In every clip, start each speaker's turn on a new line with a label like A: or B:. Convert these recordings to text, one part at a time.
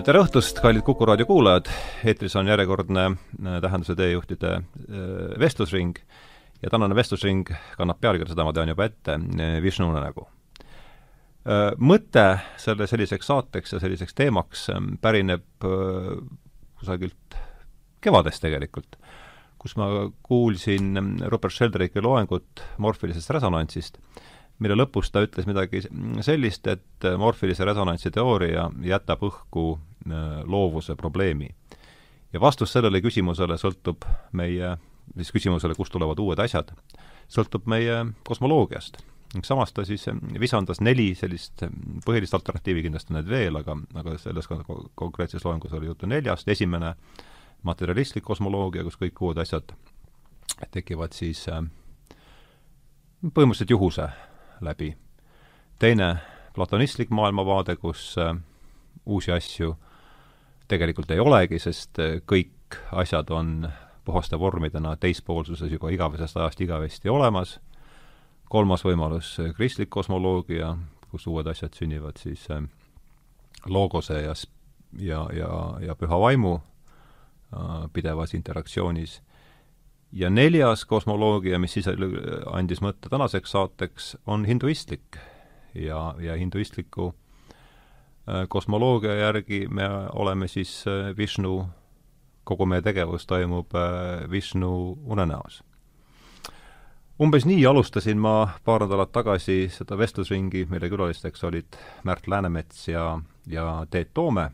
A: tere õhtust, kallid Kuku raadio kuulajad, eetris on järjekordne äh, Tähenduse teejuhtide äh, vestlusring ja tänane vestlusring kannab pealkirja, seda ma tean juba ette, äh, Vishnu unenägu. Mõte selle selliseks saateks ja selliseks teemaks pärineb kusagilt kevadest tegelikult, kus ma kuulsin Robert Sheldrake'i loengut morfilisest resonantsist mille lõpus ta ütles midagi sellist, et morfilise resonantsi teooria jätab õhku loovuse probleemi. ja vastus sellele küsimusele sõltub meie, siis küsimusele, kust tulevad uued asjad, sõltub meie kosmoloogiast. samas ta siis visandas neli sellist põhilist alternatiivi, kindlasti on neid veel, aga, aga selles konkreetses loengus oli juttu neljast, esimene materialistlik kosmoloogia, kus kõik uued asjad tekivad siis äh, põhimõtteliselt juhuse läbi. teine, platonistlik maailmavaade, kus äh, uusi asju tegelikult ei olegi, sest äh, kõik asjad on puhaste vormidena teispoolsuses juba igavesest ajast igavesti olemas, kolmas võimalus, äh, kristlik kosmoloogia, kus uued asjad sünnivad siis loogose ja, ja, ja, ja püha vaimu pidevas interaktsioonis ja neljas kosmoloogia, mis siis andis mõtte tänaseks saateks, on hinduistlik. ja, ja hinduistliku äh, kosmoloogia järgi me oleme siis äh, Vishnu, kogu meie tegevus toimub äh, Vishnu unenäos. umbes nii alustasin ma paar nädalat tagasi seda vestlusringi, mille külalisteks olid Märt Läänemets ja, ja Teet Toome.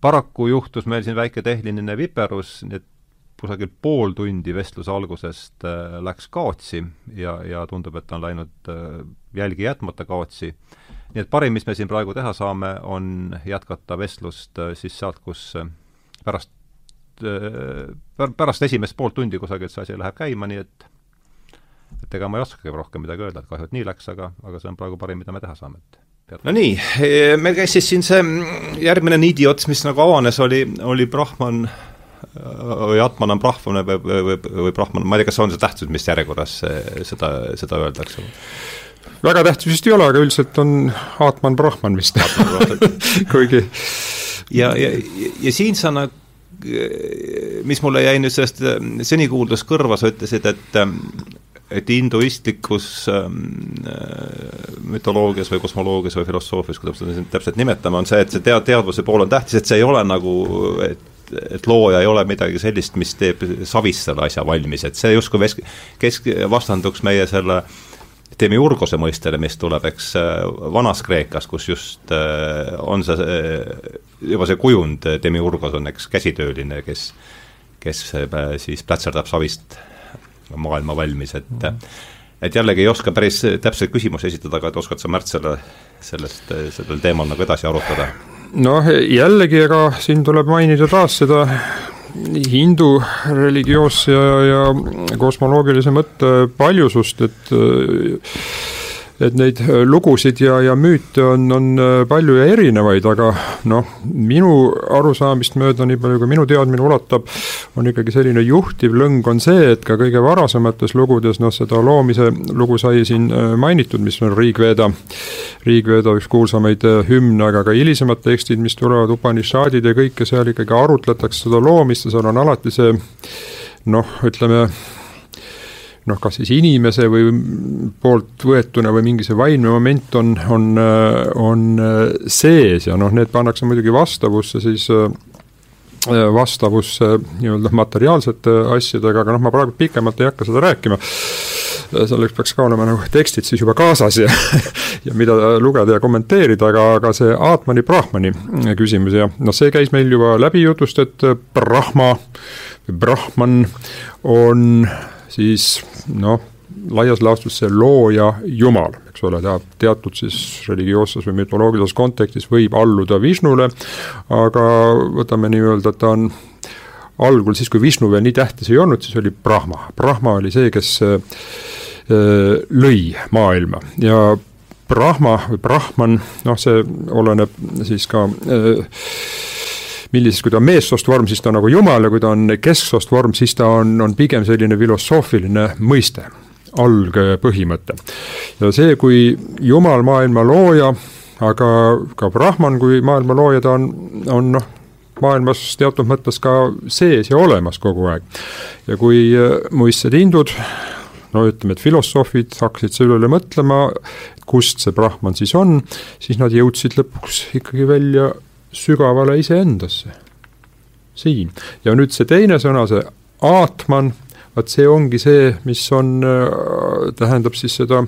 A: paraku juhtus meil siin väike tehniline viperus, nii et kusagil pool tundi vestluse algusest äh, läks kaotsi ja, ja tundub, et on läinud äh, jälgi jätmata kaotsi. Nii et parim, mis me siin praegu teha saame, on jätkata vestlust äh, siis sealt, kus pärast, pärast esimest poolt tundi kusagilt see asi läheb käima, nii et et ega ma ei oskagi rohkem midagi öelda, et kahju, et nii läks, aga, aga see on praegu parim, mida me teha saame, et no nii, meil käis siis siin see järgmine niidiots, mis nagu avanes, oli, oli Brahman või Atman on Brahman või, või, või Brahman, ma ei tea, kas on see tähtsus, mis järjekorras seda, seda öeldakse?
B: Väga tähtis vist ei ole, aga üldiselt on Atman Brahman vist. Kuigi
A: ja, ja, ja siin sa nagu mis mulle jäi nüüd sellest senikuuldust kõrva, sa ütlesid, et et hinduistlikus ähm, mütoloogias või kosmoloogias või filosoofias, kuidas seda täpselt nimetame, on see, et see tea-, teadvuse pool on tähtis, et see ei ole nagu, et et looja ei ole midagi sellist, mis teeb savist selle asja valmis, et see justkui vesk-, kesk-, vastanduks meie selle demiurgose mõistele, mis tuleb, eks, vanas Kreekas, kus just äh, on see, juba see kujund, demiurgos on, eks, käsitööline, kes kes äh, siis plätserdab savist maailma valmis, et mm -hmm et jällegi ei oska päris täpseid küsimusi esitada, aga et oskad sa, Märt, selle, sellest, sellel teemal nagu edasi arutada?
B: noh, jällegi, ega siin tuleb mainida taas seda hindu religioosse ja, ja kosmoloogilise mõtte paljusust, et et neid äh, lugusid ja, ja müüte on, on äh, palju ja erinevaid, aga noh, minu arusaamist mööda, nii palju kui minu teadmine ulatab, on ikkagi selline juhtiv lõng on see, et ka kõige varasemates lugudes, noh, seda loomise lugu sai siin äh, mainitud, mis on Riigveda, Riigveda üks kuulsamaid hümne, aga ka hilisemad tekstid, mis tulevad, Upanishadid ja kõike seal ikkagi arutletakse seda loomist ja seal on alati see noh, ütleme noh, kas siis inimese või poolt võetuna või mingi see vaimne moment on, on, on sees ja noh, need pannakse muidugi vastavusse siis vastavusse nii-öelda materiaalsete asjadega, aga noh, ma praegu pikemalt ei hakka seda rääkima. selleks peaks ka olema nagu tekstid siis juba kaasas ja ja mida lugeda ja kommenteerida, aga, aga see Aatmani Brahmani küsimus ja noh, see käis meil juba läbi jutust, et Brahma Brahman on siis noh, laias laastus see looja Jumal, eks ole, ta teatud siis religioosses või mütoloogilises kontekstis võib alluda Vishnule, aga võtame nii-öelda, ta on algul siis, kui Vishnu veel nii tähtis ei olnud, siis oli Brahma, Brahma oli see, kes äh, lõi maailma. Ja Brahma või Brahman, noh, see oleneb siis ka äh, millises, kui ta on meessoost vorm, siis ta on nagu jumal ja kui ta on kesksoost vorm, siis ta on, on pigem selline filosoofiline mõiste, algpõhimõte. ja see, kui jumal, maailma looja, aga ka Brahman kui maailma looja, ta on, on noh, maailmas teatud mõttes ka sees ja olemas kogu aeg. ja kui muistsed hindud no ütleme, et filosoofid hakkasid selle üle mõtlema, kust see Brahman siis on, siis nad jõudsid lõpuks ikkagi välja sügavale iseendasse. siin. ja nüüd see teine sõna, see aatman, vaat see ongi see, mis on, äh, tähendab siis seda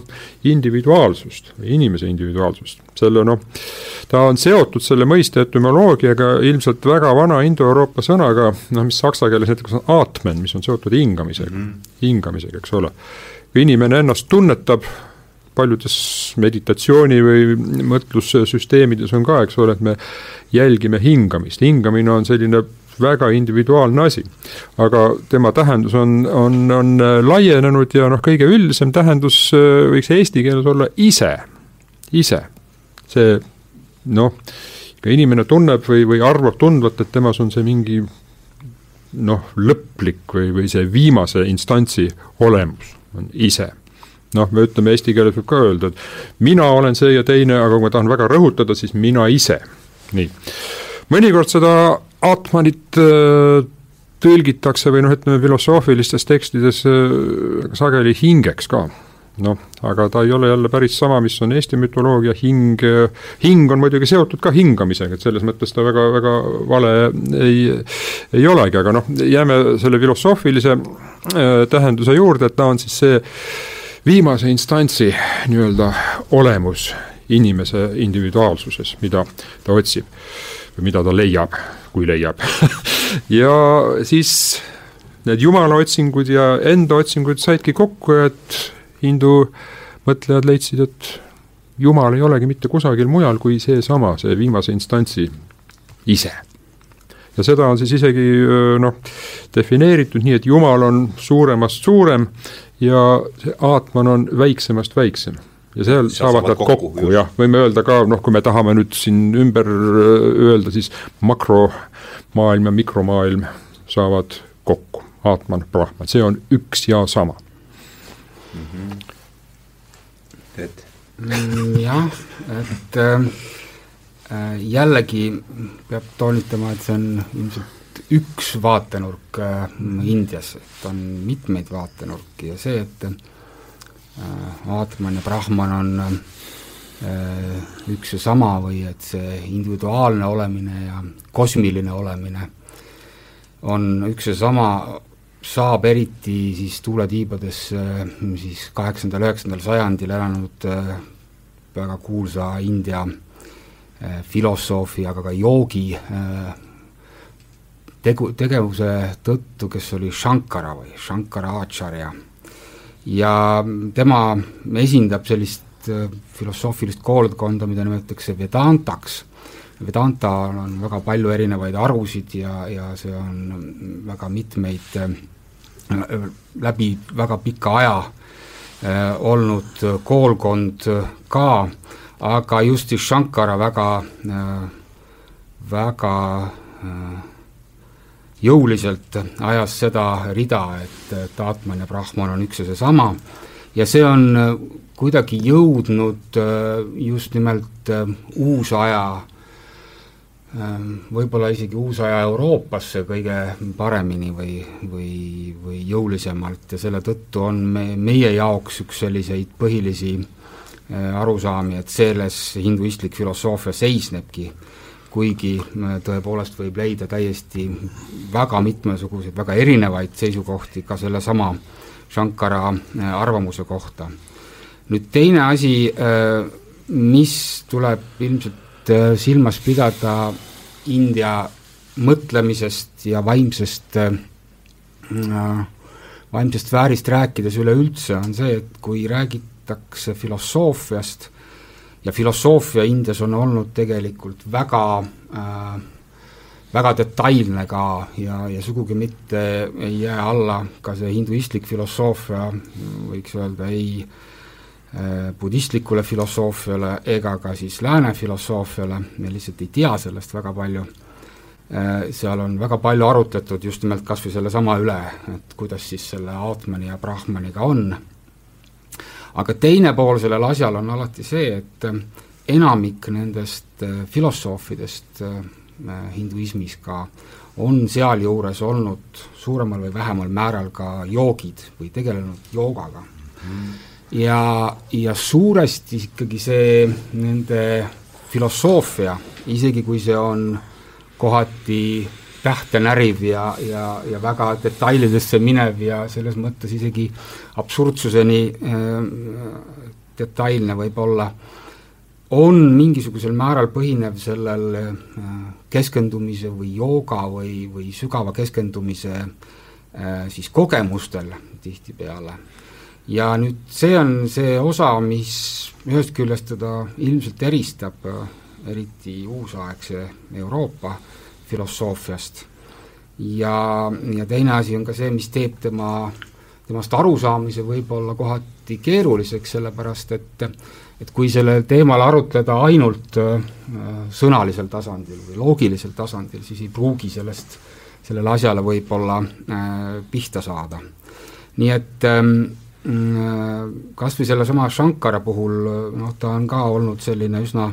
B: individuaalsust, inimese individuaalsust. selle noh, ta on seotud selle mõiste etümoloogiaga ilmselt väga vana indoeuroopa sõnaga, noh mis saksa keeles näiteks on aatmen, mis on seotud hingamisega mm, -hmm. hingamisega, eks ole. kui inimene ennast tunnetab, paljudes meditatsiooni või mõtlussüsteemides on ka, eks ole, et me jälgime hingamist, hingamine on selline väga individuaalne asi. aga tema tähendus on, on, on laienenud ja noh, kõige üldisem tähendus äh, võiks eesti keeles olla ise, ise. see noh, inimene tunneb või, või arvab tundvat, et temas on see mingi noh, lõplik või, või see viimase instantsi olemus on ise noh, me ütleme eesti keeles võib ka öelda, et mina olen see ja teine, aga kui ma tahan väga rõhutada, siis mina ise, nii. mõnikord seda Atmanit äh, tõlgitakse või noh, ütleme filosoofilistes tekstides äh, sageli hingeks ka noh, aga ta ei ole jälle päris sama, mis on Eesti mütoloogia hing, hing on muidugi seotud ka hingamisega, et selles mõttes ta väga, väga vale ei, ei olegi, aga noh, jääme selle filosoofilise äh, tähenduse juurde, et ta on siis see viimase instantsi nii-öelda olemus inimese individuaalsuses, mida ta otsib või mida ta leiab kui leiab ja siis need jumala otsingud ja enda otsingud saidki kokku, et hindu mõtlejad leidsid, et jumal ei olegi mitte kusagil mujal kui seesama, see viimase instantsi ise. ja seda on siis isegi noh, defineeritud nii, et jumal on suuremast suurem ja see aatman on väiksemast väiksem. Ja seal, seal saavad nad kokku, kokku, jah, võime öelda ka, noh, kui me tahame nüüd siin ümber äh, öelda, siis makromaailm ja mikromaailm saavad kokku, Atman, Brahman, see on üks ja sama.
C: Mm. -hmm. et? Mm, jah, et äh, äh, jällegi peab toonitama, et see on ilmselt üks vaatenurk äh, Indias, et on mitmeid vaatenurki ja see, et äh, Äh, Aatman ja Brahman on äh, üks ja sama või et see individuaalne olemine ja kosmiline olemine on üks ja sama, saab eriti siis tuuletiibades siis kaheksandal, üheksandal sajandil elanud väga kuulsa India filosoofi, aga ka joogi tegu, tegevuse tõttu, kes oli Shankara või Shankara Acharya ja tema esindab sellist äh, filosoofilist koolkonda, mida nimetatakse Vedantaks. Vedanta on väga palju erinevaid harusid ja, ja see on väga mitmeid äh, läbi väga pika aja äh, olnud koolkond ka, aga just siis Shankara väga, väga jõuliselt ajas seda rida, et, et Atman ja Brahman on üks ja seesama. Ja see on äh, kuidagi jõudnud äh, just nimelt äh, uusaja, ähm, võib-olla isegi uusaja Euroopasse kõige paremini või, või, või jõulisemalt. Ja selle tõttu on me, meie jaoks üks selliseid põhilisi arusaami, et selles hinduistlik filosoofia seisnebki kuigi tõepoolest võib leida täiesti väga mitmesuguseid, väga erinevaid seisukohti ka sellesama Shankara äh, arvamuse kohta. nüüd teine asi, äh, mis tuleb ilmselt äh, silmas pidada India mõtlemisest ja vaimsest, vaimsest sfäärist rääkides üleüldse, on see, et kui räägitakse filosoofiast, ja filosoofia Indias on olnud tegelikult väga äh, väga detailne ka ja, ja sugugi mitte ei jää alla ka see hinduistlik filosoofia, võiks öelda, ei äh, budistlikule filosoofiale ega ka siis lääne filosoofiale, me lihtsalt ei tea sellest väga palju. Äh,, seal on väga palju arutletud just nimelt kas või sellesama üle, et kuidas siis selle Atmani ja Brahmaniga on aga teine pool sellel asjal on alati see, et enamik nendest filosoofidest hinduismis ka on sealjuures olnud suuremal või vähemal määral ka joogid või tegelenud joogaga. Mm.. ja, ja suuresti ikkagi see nende filosoofia, isegi kui see on kohati tähte näriv ja, ja, ja väga detailidesse minev ja selles mõttes isegi absurdsuseni äh, detailne võib-olla, on mingisugusel määral põhinev sellel äh, keskendumise või jooga või, või sügava keskendumise äh, siis kogemustel tihtipeale. ja nüüd see on see osa, mis ühest küljest teda ilmselt eristab äh, eriti uusaegse Euroopa filosoofiast. ja, ja teine asi on ka see, mis teeb tema, temast arusaamise võib-olla kohati keeruliseks, sellepärast et et kui sellel teemal arutleda ainult äh, sõnalisel tasandil või loogilisel tasandil, siis ei pruugi sellest, sellele asjale võib-olla äh, pihta saada. nii et ähm, äh, kas või sellesama Shankara puhul, noh, ta on ka olnud selline üsna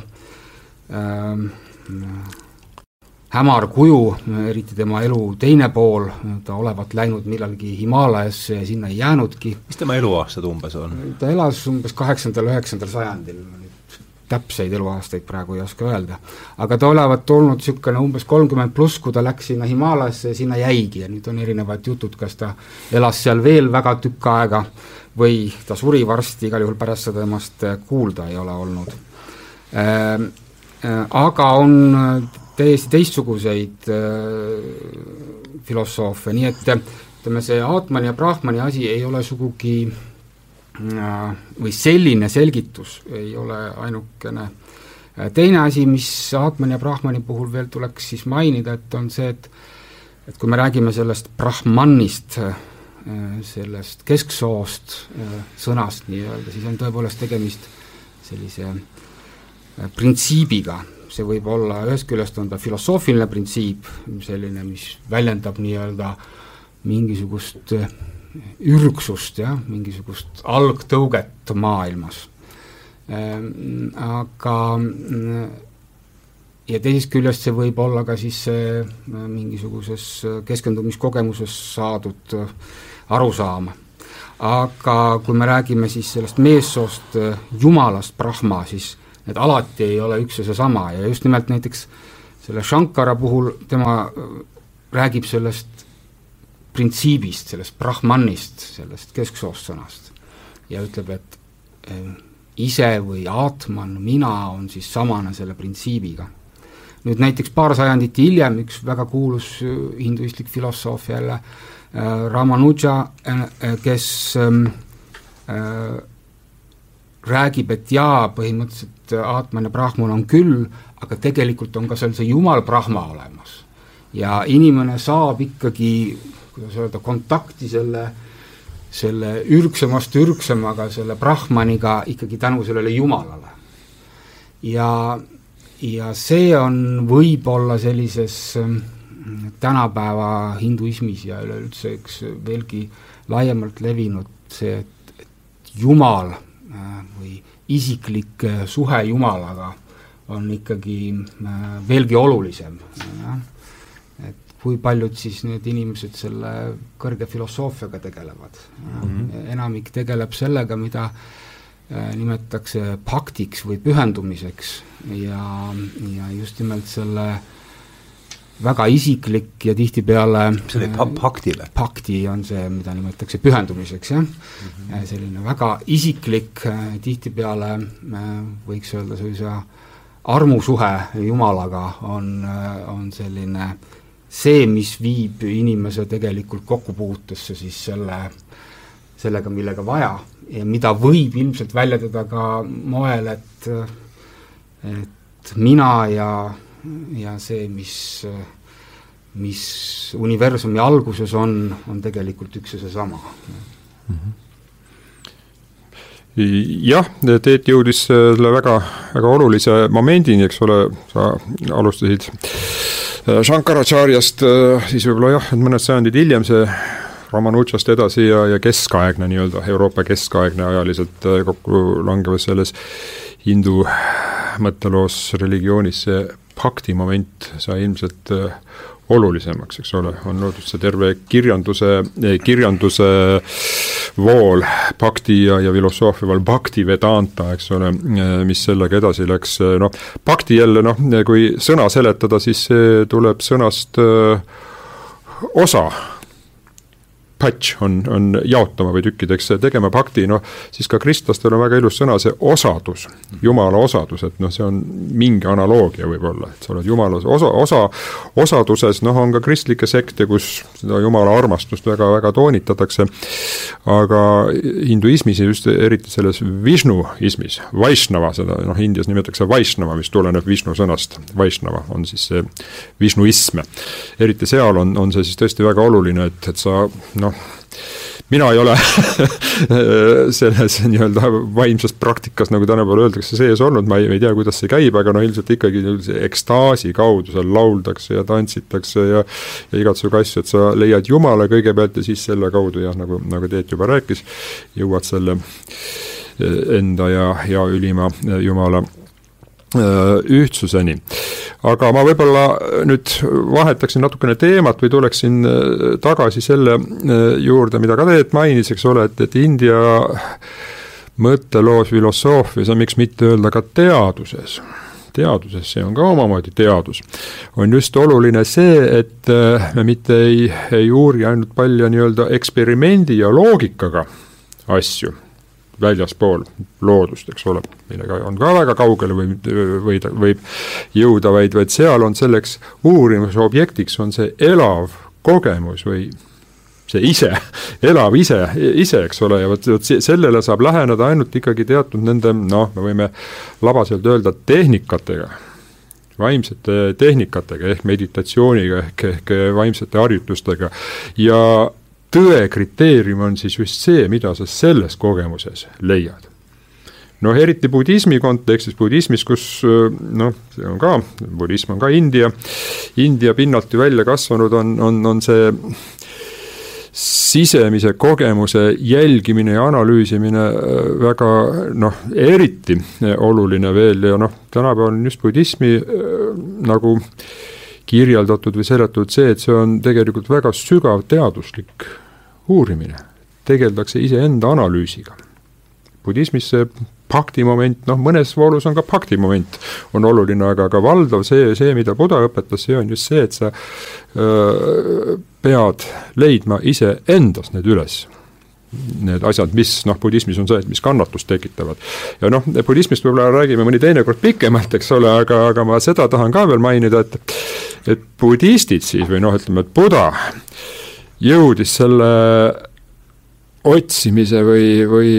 C: äh, hämar kuju, eriti tema elu teine pool, ta olevat läinud millalgi Himaalajasse ja sinna ei jäänudki.
A: mis tema eluaastad umbes on?
C: ta elas umbes kaheksandal, üheksandal sajandil, täpseid eluaastaid praegu ei oska öelda. aga ta olevat olnud niisugune umbes kolmkümmend pluss, kui ta läks sinna Himaalajasse ja sinna jäigi ja nüüd on erinevad jutud, kas ta elas seal veel väga tükk aega või ta suri varsti, igal juhul pärast seda temast kuulda ei ole olnud. Äh, äh, aga on täiesti teistsuguseid äh, filosoofe, nii et ütleme, see Atmani ja Brahmani asi ei ole sugugi äh, või selline selgitus ei ole ainukene. Äh, teine asi, mis Atmani ja Brahmani puhul veel tuleks siis mainida, et on see, et et kui me räägime sellest Brahmanist, sellest kesksoost sõnast nii-öelda, siis on tõepoolest tegemist sellise printsiibiga, see võib olla, ühest küljest on ta filosoofiline printsiip, selline, mis väljendab nii-öelda mingisugust eh, ürgsust, jah, mingisugust algtõuget maailmas. Ehm, aga ja teisest küljest see võib olla ka siis see mingisuguses keskendumiskogemuses saadud arusaam. aga kui me räägime siis sellest meessoost jumalast, Brahma, siis et alati ei ole üks ja seesama ja just nimelt näiteks selle Shankara puhul tema äh, räägib sellest printsiibist, sellest brahmanist, sellest kesksoost sõnast ja ütleb, et äh, ise või Atman, mina, on siis samane selle printsiibiga. nüüd näiteks paar sajandit hiljem üks väga kuulus äh, hinduistlik filosoof jälle Ramanuja kes ähm, äh, räägib, et jaa, põhimõtteliselt Atman ja Brahman on küll, aga tegelikult on ka seal see Jumal Brahma olemas. ja inimene saab ikkagi, kuidas öelda, kontakti selle, selle ürgsemast ürgsemaga, selle Brahmaniga ikkagi tänu sellele Jumalale. ja, ja see on võib-olla sellises mm, tänapäeva hinduismis ja üleüldse üks veelgi laiemalt levinud see, et, et Jumal Äh, või isiklik äh, suhe Jumalaga on ikkagi äh, veelgi olulisem, et kui paljud siis need inimesed selle kõrge filosoofiaga tegelevad mm, -hmm. enamik tegeleb sellega, mida nimetatakse paktiks või pühendumiseks ja, ja just nimelt selle äh, väga isiklik ja tihtipeale
A: see oli pa-, paktile?
C: pakti on see, mida nimetatakse pühendumiseks, jah mm. -hmm. selline väga isiklik, äh, tihtipeale äh, võiks öelda sellise armusuhe Jumalaga on, on selline see, mis viib inimese tegelikult kokkupuutesse siis selle, sellega, millega vaja ja mida võib ilmselt väljendada ka moel, et et mina ja ja see, mis, mis universumi alguses on, on tegelikult üks ja seesama mm. -hmm
B: jah, Teet jõudis selle väga, väga olulise momendini, eks ole, sa alustasid äh, Shankaracharjast, äh, siis võib-olla jah, et mõned sajandid hiljem see Ramanutsast edasi ja, ja keskaegne nii-öelda, Euroopa keskaegne ajaliselt äh, kokku langevas selles hindu mõtteloos, religioonis see pakti moment sai ilmselt äh, olulisemaks, eks ole, on loodud see terve kirjanduse, kirjanduse vool, pakti ja, ja filosoofia vool, pakti vedanta, eks ole, mis sellega edasi läks, noh, pakti jälle noh, kui sõna seletada, siis see tuleb sõnast öö, osa patch on, on jaotama või tükkideks tegema pakti, noh, siis ka kristlastel on väga ilus sõna, see osadus, jumala osadus, et noh, see on mingi analoogia võib-olla, et sa oled jumala osa, osa, osaduses, noh, on ka kristlikke sekte, kus seda jumala armastust väga-väga toonitatakse, aga hinduismis ja just eriti selles Vishnuismis, Vaishnava, seda noh, Indias nimetatakse Vaishnava, mis tuleneb Vishnu sõnast, Vaishnava on siis see Vishnuism. eriti seal on, on see siis tõesti väga oluline, et, et sa noh, noh, mina ei ole selles nii-öelda vaimsas praktikas, nagu tänapäeval öeldakse, sees olnud, ma ei, ei tea, kuidas see käib, aga no ilmselt ikkagi ekstaasi kaudu seal lauldakse ja tantsitakse ja ja igasugu asju, et sa leiad Jumala kõigepealt ja siis selle kaudu jah, nagu, nagu Teet juba rääkis, jõuad selle enda ja, ja ülima Jumala ühtsuseni. aga ma võib-olla nüüd vahetaksin natukene teemat või tuleksin äh, tagasi selle äh, juurde, mida ka Teet mainis, eks ole, et, et India mõtteloos, filosoofias ja miks mitte öelda ka teaduses, teaduses, see on ka omamoodi teadus, on just oluline see, et me mitte ei, ei uuri ainult palju nii-öelda eksperimendi ja loogikaga asju väljaspool loodust, eks ole, millega on ka väga kaugele või, või võib jõuda, vaid, vaid seal on selleks uurimise objektiks on see elav kogemus või see ise, elav ise, ise, eks ole, ja vot, vot sellele saab läheneda ainult ikkagi teatud nende noh, me võime labaselt öelda tehnikatega, vaimsete tehnikatega ehk meditatsiooniga ehk, ehk vaimsete harjutustega. Ja tõe kriteerium on siis just see, mida sa selles kogemuses leiad. noh, eriti budismi kontekstis, budismis, kus noh, see on ka, budism on ka India, India pinnalt ju välja kasvanud, on, on, on see sisemise kogemuse jälgimine ja analüüsimine väga noh, eriti oluline veel ja noh, tänapäeval on just budismi nagu kirjeldatud või seletatud see, et see on tegelikult väga sügav teaduslik uurimine, tegeldakse iseenda analüüsiga. budismis see pakti moment, noh mõnes voolus on ka pakti moment, on oluline, aga, aga valdav see, see, mida Buda õpetas, see on just see, et sa öö, pead leidma iseendas need üles need asjad, mis noh, budismis on see, et mis kannatust tekitavad. ja noh, budismist võib-olla räägime mõni teinekord pikemalt, eks ole, aga, aga ma seda tahan ka veel mainida, et et budistid siis või noh, ütleme, et Buda jõudis selle otsimise või, või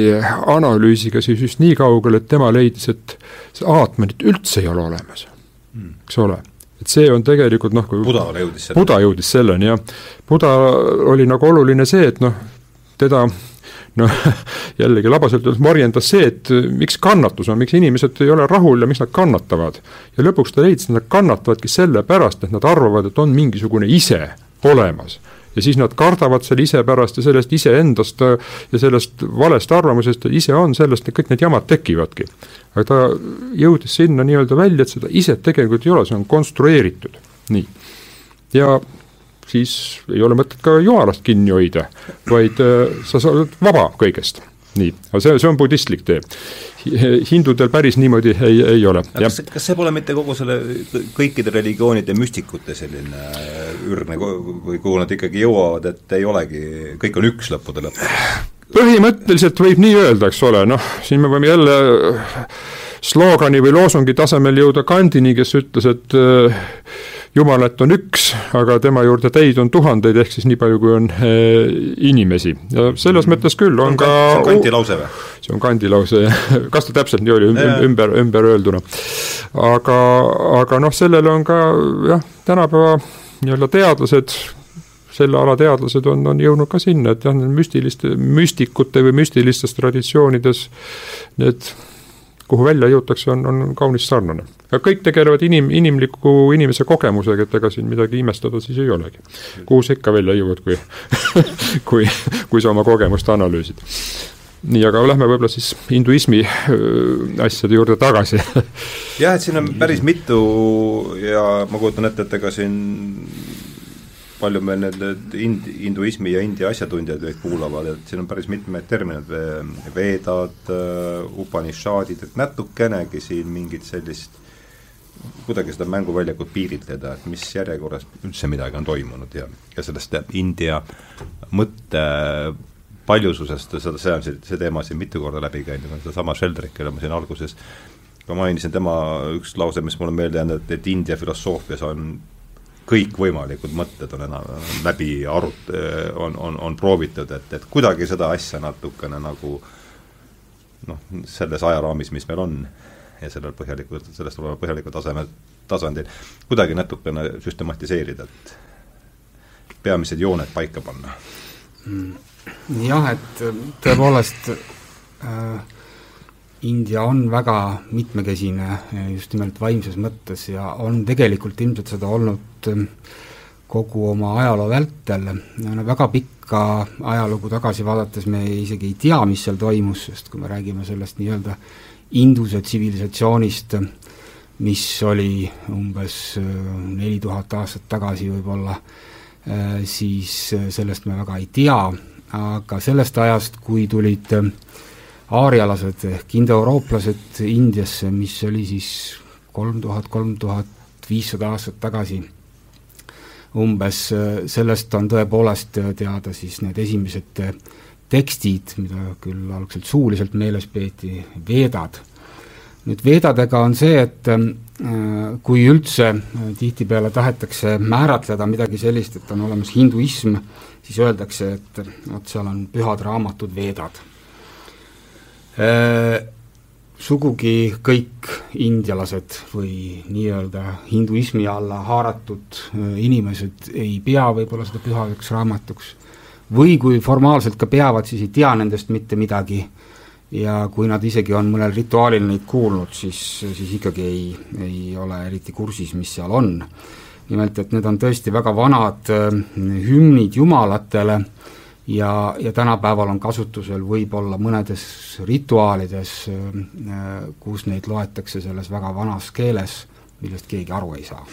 B: analüüsiga siis just nii kaugele, et tema leidis, et aatmenit üldse ei ole olemas, hmm. eks ole et see on tegelikult noh, kui
A: Buda jõudis selleni.
B: Buda jõudis selleni, jah. Buda oli nagu oluline see, et noh, teda noh, jällegi labaselt öeldes morjendas see, et miks kannatus on, miks inimesed ei ole rahul ja miks nad kannatavad. ja lõpuks ta leidis, et nad kannatavadki sellepärast, et nad arvavad, et on mingisugune ise olemas ja siis nad kardavad selle ise pärast ja sellest iseendast äh, ja sellest valest arvamusest, et ise on, sellest kõik need jamad tekivadki. aga ta jõudis sinna nii-öelda välja, et seda iset tegelikult ei ole, see on konstrueeritud, nii. ja siis ei ole mõtet ka jumalast kinni hoida, vaid äh, sa oled vaba kõigest nii, aga see, see on budistlik tee. hindudel päris niimoodi ei, ei ole.
A: kas, kas see pole mitte kogu selle, kõikide religioonide müstikute selline ürgne või kuhu nad ikkagi jõuavad, et ei olegi, kõik on üks lõppude lõpuks?
B: põhimõtteliselt võib nii öelda, eks ole, noh, siin me võime jälle sloogani või loosungi tasemel jõuda Kandini, kes ütles, et äh, jumalat on üks, aga tema juurde teid on tuhandeid, ehk siis nii palju, kui on eh, inimesi. ja selles mm. mõttes küll on, on ka
A: see on Kanti lause või?
B: see on Kandi lause, kas ta täpselt nii oli, ümber, ümber öelduna. aga, aga noh, sellele on ka jah, tänapäeva nii-öelda teadlased, selle ala teadlased on, on jõudnud ka sinna, et jah, müstiliste, müstikute või müstilistes traditsioonides need kuhu välja jõutakse, on, on kaunis sarnane. aga kõik tegelevad inim, inimliku inimese kogemusega, et ega siin midagi imestada siis ei olegi. kuhu sa ikka välja jõuad, kui kui, kui sa oma kogemust analüüsid. nii, aga lähme võib-olla siis hinduismi asjade juurde tagasi
A: jah, et siin on päris mitu ja ma kujutan ette, et ega siin palju meil need, ind-, hinduismi ja India asjatundjad meid kuulavad, et siin on päris mitmeid termineid, veedad, upanishadid, et natukenegi siin mingit sellist kuidagi seda mänguväljakut piiritleda, et mis järjekorras üldse midagi on toimunud ja, ja sellest India mõtte paljususest, seda, see on see, see teema siin mitu korda läbi käinud, sedasama Sheldrick, kelle ma siin alguses ka mainisin, tema üks lause, mis mulle meelde jäänud, et, et India filosoofias on kõikvõimalikud mõtted on enam läbi arut-, on, on, on proovitud, et, et kuidagi seda asja natukene nagu noh, selles ajaraamis, mis meil on, ja sellel põhjalikult, sellest oleval põhjalikul tasemel, tasandil, kuidagi natukene süstematiseerida, et peamised jooned paika panna.
C: Mm. Jah, et tõepoolest äh, India on väga mitmekesine äh, just nimelt vaimses mõttes ja on tegelikult ilmselt seda olnud äh, kogu oma ajaloo vältel, väga pikka ajalugu tagasi vaadates me isegi ei tea, mis seal toimus, sest kui me räägime sellest nii-öelda Induse tsivilisatsioonist, mis oli umbes neli tuhat aastat tagasi võib-olla, siis sellest me väga ei tea, aga sellest ajast, kui tulid äh, aarialased ehk indoeurooplased Indiasse, mis oli siis kolm tuhat, kolm tuhat viissada aastat tagasi, umbes äh, sellest on tõepoolest teada siis need esimesed äh, tekstid, mida küll algselt suuliselt meeles peeti, veedad. nüüd veedadega on see, et kui üldse tihtipeale tahetakse määratleda midagi sellist, et on olemas hinduism, siis öeldakse, et vot seal on pühad raamatud, veedad. Äh, sugugi kõik indialased või nii-öelda hinduismi alla haaratud äh, inimesed ei pea võib-olla seda pühaks raamatuks. Või kui formaalselt ka peavad, siis ei tea nendest mitte midagi. Ja kui nad isegi on mõnel rituaalil neid kuulnud, siis, siis ikkagi ei, ei ole eriti kursis, mis seal on. Nimelt et need on tõesti väga vanad äh, hümnid jumalatele ja, ja tänapäeval on kasutusel võib-olla mõnedes rituaalides, äh, kus neid loetakse selles väga vanas keeles, millest keegi aru ei saa.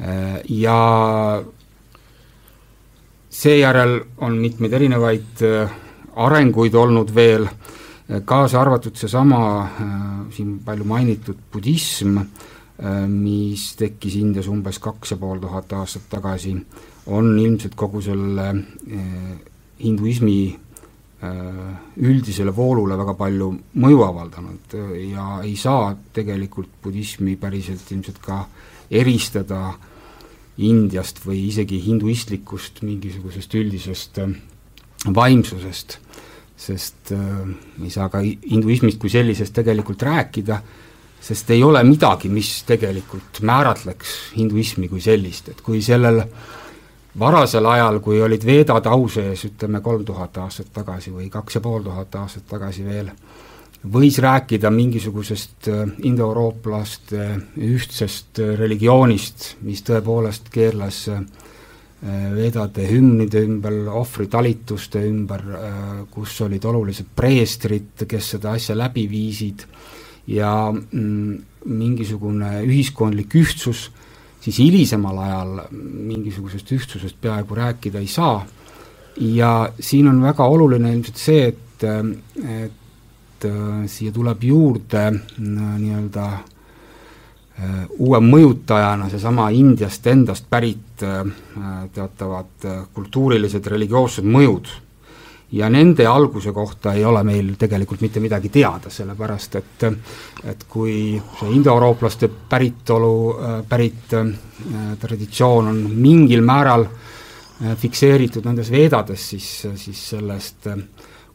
C: Äh, ja seejärel on mitmeid erinevaid arenguid olnud veel, kaasa arvatud seesama siin palju mainitud budism, Äh, mis tekkis Indias umbes kaks ja pool tuhat aastat tagasi, on ilmselt kogu selle äh, hinduismi äh, üldisele voolule väga palju mõju avaldanud ja ei saa tegelikult budismi päriselt ilmselt ka eristada Indiast või isegi hinduistlikust mingisugusest üldisest vaimsusest, sest ei saa ka hinduismist kui sellisest tegelikult rääkida, sest ei ole midagi, mis tegelikult määratleks hinduismi kui sellist, et kui sellel varasel ajal, kui olid veedad au sees, ütleme kolm tuhat aastat tagasi või kaks ja pool tuhat aastat tagasi veel, võis rääkida mingisugusest äh, indoeurooplaste ühtsest äh, religioonist, mis tõepoolest keerles äh, vedade hümnide ümber, ohvritalituste ümber, kus olid olulised preestrid, kes seda asja läbi viisid ja mm, mingisugune ühiskondlik ühtsus, siis hilisemal ajal mingisugusest ühtsusest peaaegu rääkida ei saa. Ja siin on väga oluline ilmselt see, et, et äh, siia tuleb juurde mm, nii-öelda äh, uue mõjutajana seesama Indiast endast pärit äh, teatavad kultuurilised religioossed mõjud ja nende alguse kohta ei ole meil tegelikult mitte midagi teada, sellepärast et et kui see indoeurooplaste päritolu, pärit äh, traditsioon on mingil määral äh, fikseeritud nendes veedades, siis, siis sellest äh,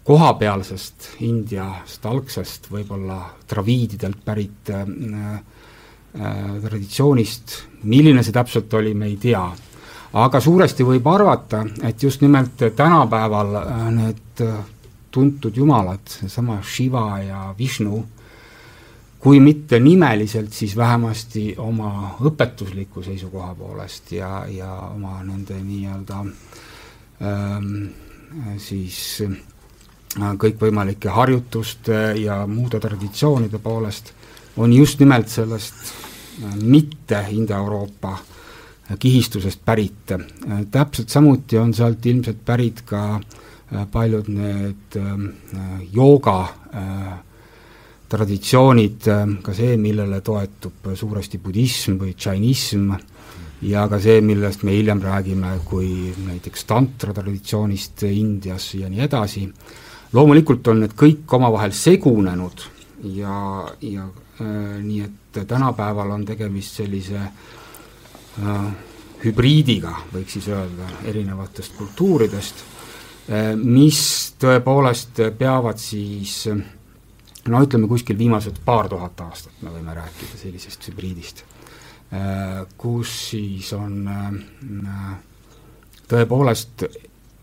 C: kohapealsest Indiast algsest võib-olla traviididelt pärit äh, äh, traditsioonist, milline see täpselt oli, me ei tea aga suuresti võib arvata, et just nimelt tänapäeval äh, need äh, tuntud jumalad, seesama Shiva ja Vishnu, kui mitte nimeliselt, siis vähemasti oma õpetusliku seisukoha poolest ja, ja oma nende nii-öelda ähm, siis kõikvõimalike harjutuste ja muude traditsioonide poolest, on just nimelt sellest mitte Indoeuroopa kihistusest pärit. täpselt samuti on sealt ilmselt pärit ka paljud need jooga traditsioonid, ka see, millele toetub suuresti budism või džainism, ja ka see, millest me hiljem räägime, kui näiteks tantra traditsioonist Indias ja nii edasi, loomulikult on need kõik omavahel segunenud ja, ja äh, nii et tänapäeval on tegemist sellise äh, hübriidiga, võiks siis öelda, erinevatest kultuuridest äh,, mis tõepoolest peavad siis no ütleme, kuskil viimased paar tuhat aastat me võime rääkida sellisest hübriidist Äh, kus siis on äh, tõepoolest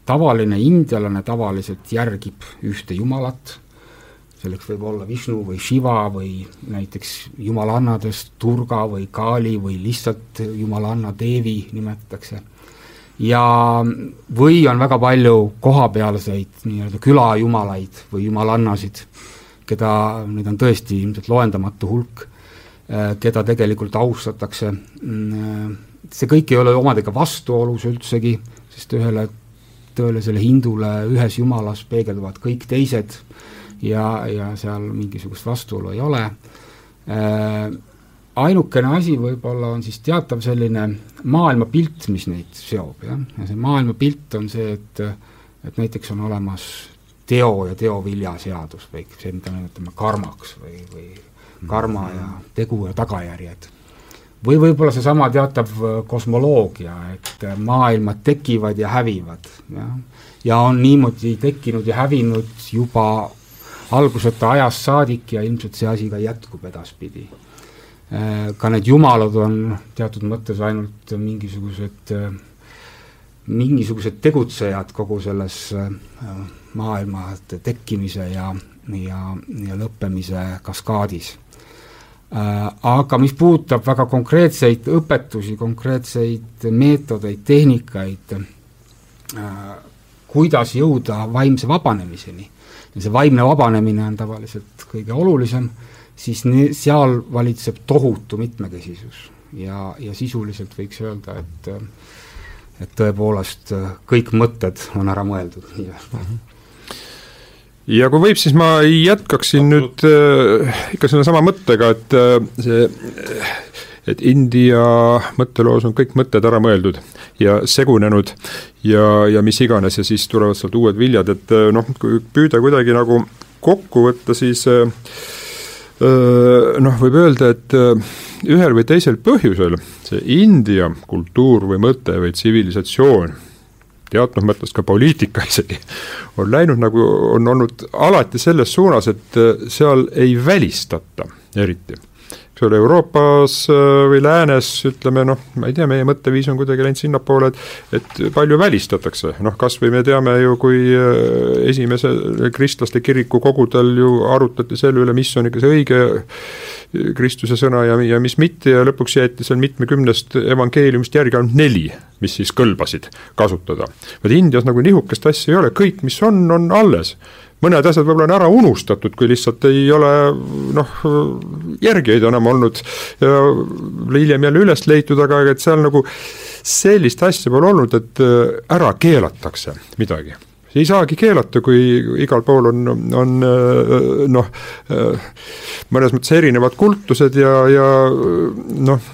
C: tavaline indialane tavaliselt järgib ühte jumalat, selleks võib olla Vishnu või Shiva või näiteks jumalannadest Durga või Kali või lihtsalt jumalanna Devi nimetatakse. ja, või on väga palju kohapealseid nii-öelda külajumalaid või jumalannasid, keda, neid on tõesti ilmselt loendamatu hulk Äh, keda tegelikult austatakse. Mm, äh, see kõik ei ole omadega vastuolus üldsegi, sest ühele tõelisele hindule ühes jumalas peegelduvad kõik teised ja, ja seal mingisugust vastuolu ei ole. Äh, ainukene asi võib-olla on siis teatav selline maailmapilt, mis neid seob, jah, ja see maailmapilt on see, et et näiteks on olemas teo ja teovilja seadus või see, mida me nimetame karmaks või, või karma ja tegu ja tagajärjed. või võib-olla seesama teatav äh, kosmoloogia, et äh, maailmad tekivad ja hävivad, jah. ja on niimoodi tekkinud ja hävinud juba alguseta ajast saadik ja ilmselt see asi ka jätkub edaspidi. Äh, ka need jumalad on teatud mõttes ainult mingisugused, mingisugused tegutsejad kogu selles maailma tekkimise ja, ja, ja lõppemise kaskaadis Äh, aga mis puudutab väga konkreetseid õpetusi, konkreetseid meetodeid, tehnikaid, äh, kuidas jõuda vaimse vabanemiseni, see vaimne vabanemine on tavaliselt kõige olulisem, siis seal valitseb tohutu mitmekesisus ja, ja sisuliselt võiks öelda, et et tõepoolest kõik mõtted on ära mõeldud nii-öelda mm. -hmm
B: ja kui võib, siis ma jätkaksin nüüd äh, ikka sellesama mõttega, et äh, see et India mõtteloos on kõik mõtted ära mõeldud ja segunenud ja, ja mis iganes ja siis tulevad sealt uued viljad, et äh, noh, kui püüda kuidagi nagu kokku võtta, siis äh, äh noh, võib öelda, et ühel või teisel põhjusel see India kultuur või mõte või tsivilisatsioon teatud mõttes ka poliitika isegi, on läinud nagu, on olnud alati selles suunas, et seal ei välistata eriti ole, Euroopas äh, või läänes ütleme noh, ma ei tea, meie mõtteviis on kuidagi läinud sinnapoole, et et palju välistatakse, noh kas või me teame ju, kui äh, esimese kristlaste kiriku kogudel ju arutati selle üle, mis on ikka see õige Kristuse sõna ja, ja mis mitte ja lõpuks jäeti seal mitmekümnest evangeeliumist järgi ainult neli, mis siis kõlbasid kasutada. vot Indias nagu nihukest asja ei ole, kõik, mis on, on alles mõned asjad võib-olla on ära unustatud, kui lihtsalt ei ole noh, järgijaid enam olnud ja hiljem jälle üles leitud, aga et seal nagu sellist asja pole olnud, et äh, ära keelatakse midagi. Ei saagi keelata, kui igal pool on, on äh, noh, äh, mõnes mõttes erinevad kultused ja, ja noh,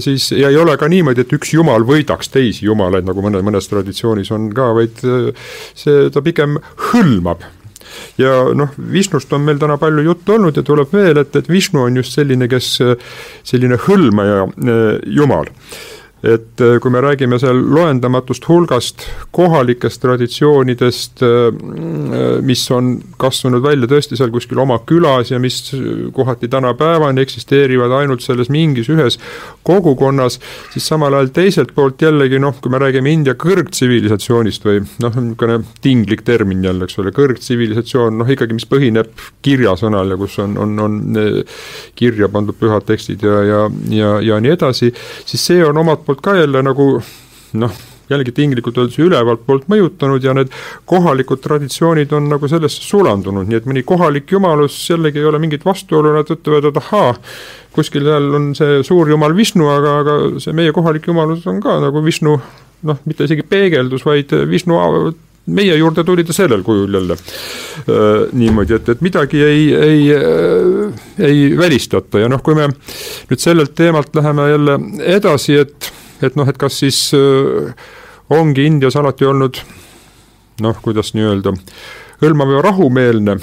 B: siis ja ei ole ka niimoodi, et üks jumal võidaks teisi jumalaid, nagu mõne, mõnes traditsioonis on ka, vaid see, ta pigem hõlmab ja noh, Vishnust on meil täna palju juttu olnud ja tuleb veel, et, et Vishnu on just selline, kes selline hõlmaja eh, jumal et äh, kui me räägime seal loendamatust hulgast kohalikest traditsioonidest, äh, mis on kasvanud välja tõesti seal kuskil oma külas ja mis kohati tänapäevani eksisteerivad ainult selles mingis ühes kogukonnas, siis samal ajal teiselt poolt jällegi noh, kui me räägime India kõrgtsivilisatsioonist või noh, niisugune tinglik termin jälle, eks ole, kõrgtsivilisatsioon, noh ikkagi, mis põhineb kirjasõnal ja kus on, on, on äh, kirja pandud pühad tekstid ja, ja, ja, ja nii edasi, siis see on omalt poolt poolt ka jälle nagu noh, jällegi tinglikult öeldes ülevalt poolt mõjutanud ja need kohalikud traditsioonid on nagu sellesse sulandunud, nii et mõni kohalik jumalus jällegi ei ole mingit vastuolu, nad ütlevad, et ahaa, kuskil seal on see suur jumal Vishnu, aga, aga see meie kohalik jumalus on ka nagu Vishnu noh, mitte isegi peegeldus, vaid Vishnu meie juurde tuli ta sellel kujul jälle. Niimoodi, et, et midagi ei, ei ei välistata ja noh, kui me nüüd sellelt teemalt läheme jälle edasi, et, et noh, et kas siis äh, ongi Indias alati olnud noh, kuidas nii-öelda, hõlmav ja rahumeelne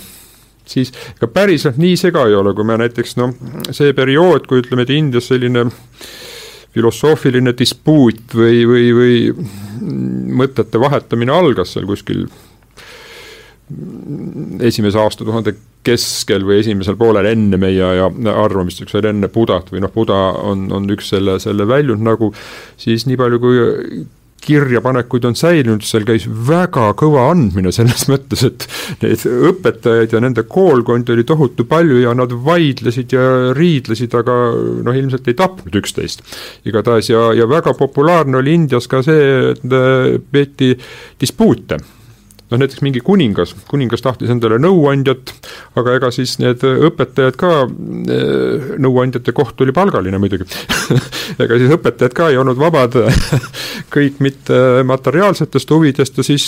B: siis ega päriselt nii see ka ei ole, kui me näiteks noh, see periood, kui ütleme, et Indias selline filosoofiline dispuut või, või, või mõtete vahetamine algas seal kuskil esimese aastatuhande keskel või esimesel poolel enne meie aja arvamist, üks oli enne Budat või noh, Buda on, on üks selle, selle väljund nagu, siis nii palju, kui kirjapanekuid on säilinud, seal käis väga kõva andmine selles mõttes, et neid õpetajaid ja nende koolkondi oli tohutu palju ja nad vaidlesid ja riidlesid, aga noh, ilmselt ei tapnud üksteist. igatahes ja, ja väga populaarne oli Indias ka see, et äh, peeti dispuute noh, näiteks mingi kuningas, kuningas tahtis endale nõuandjat, aga ega siis need õpetajad ka, eh, nõuandjate koht oli palgaline muidugi. Ega siis õpetajad ka ei olnud vabad kõik mitte materiaalsetest huvidest ja siis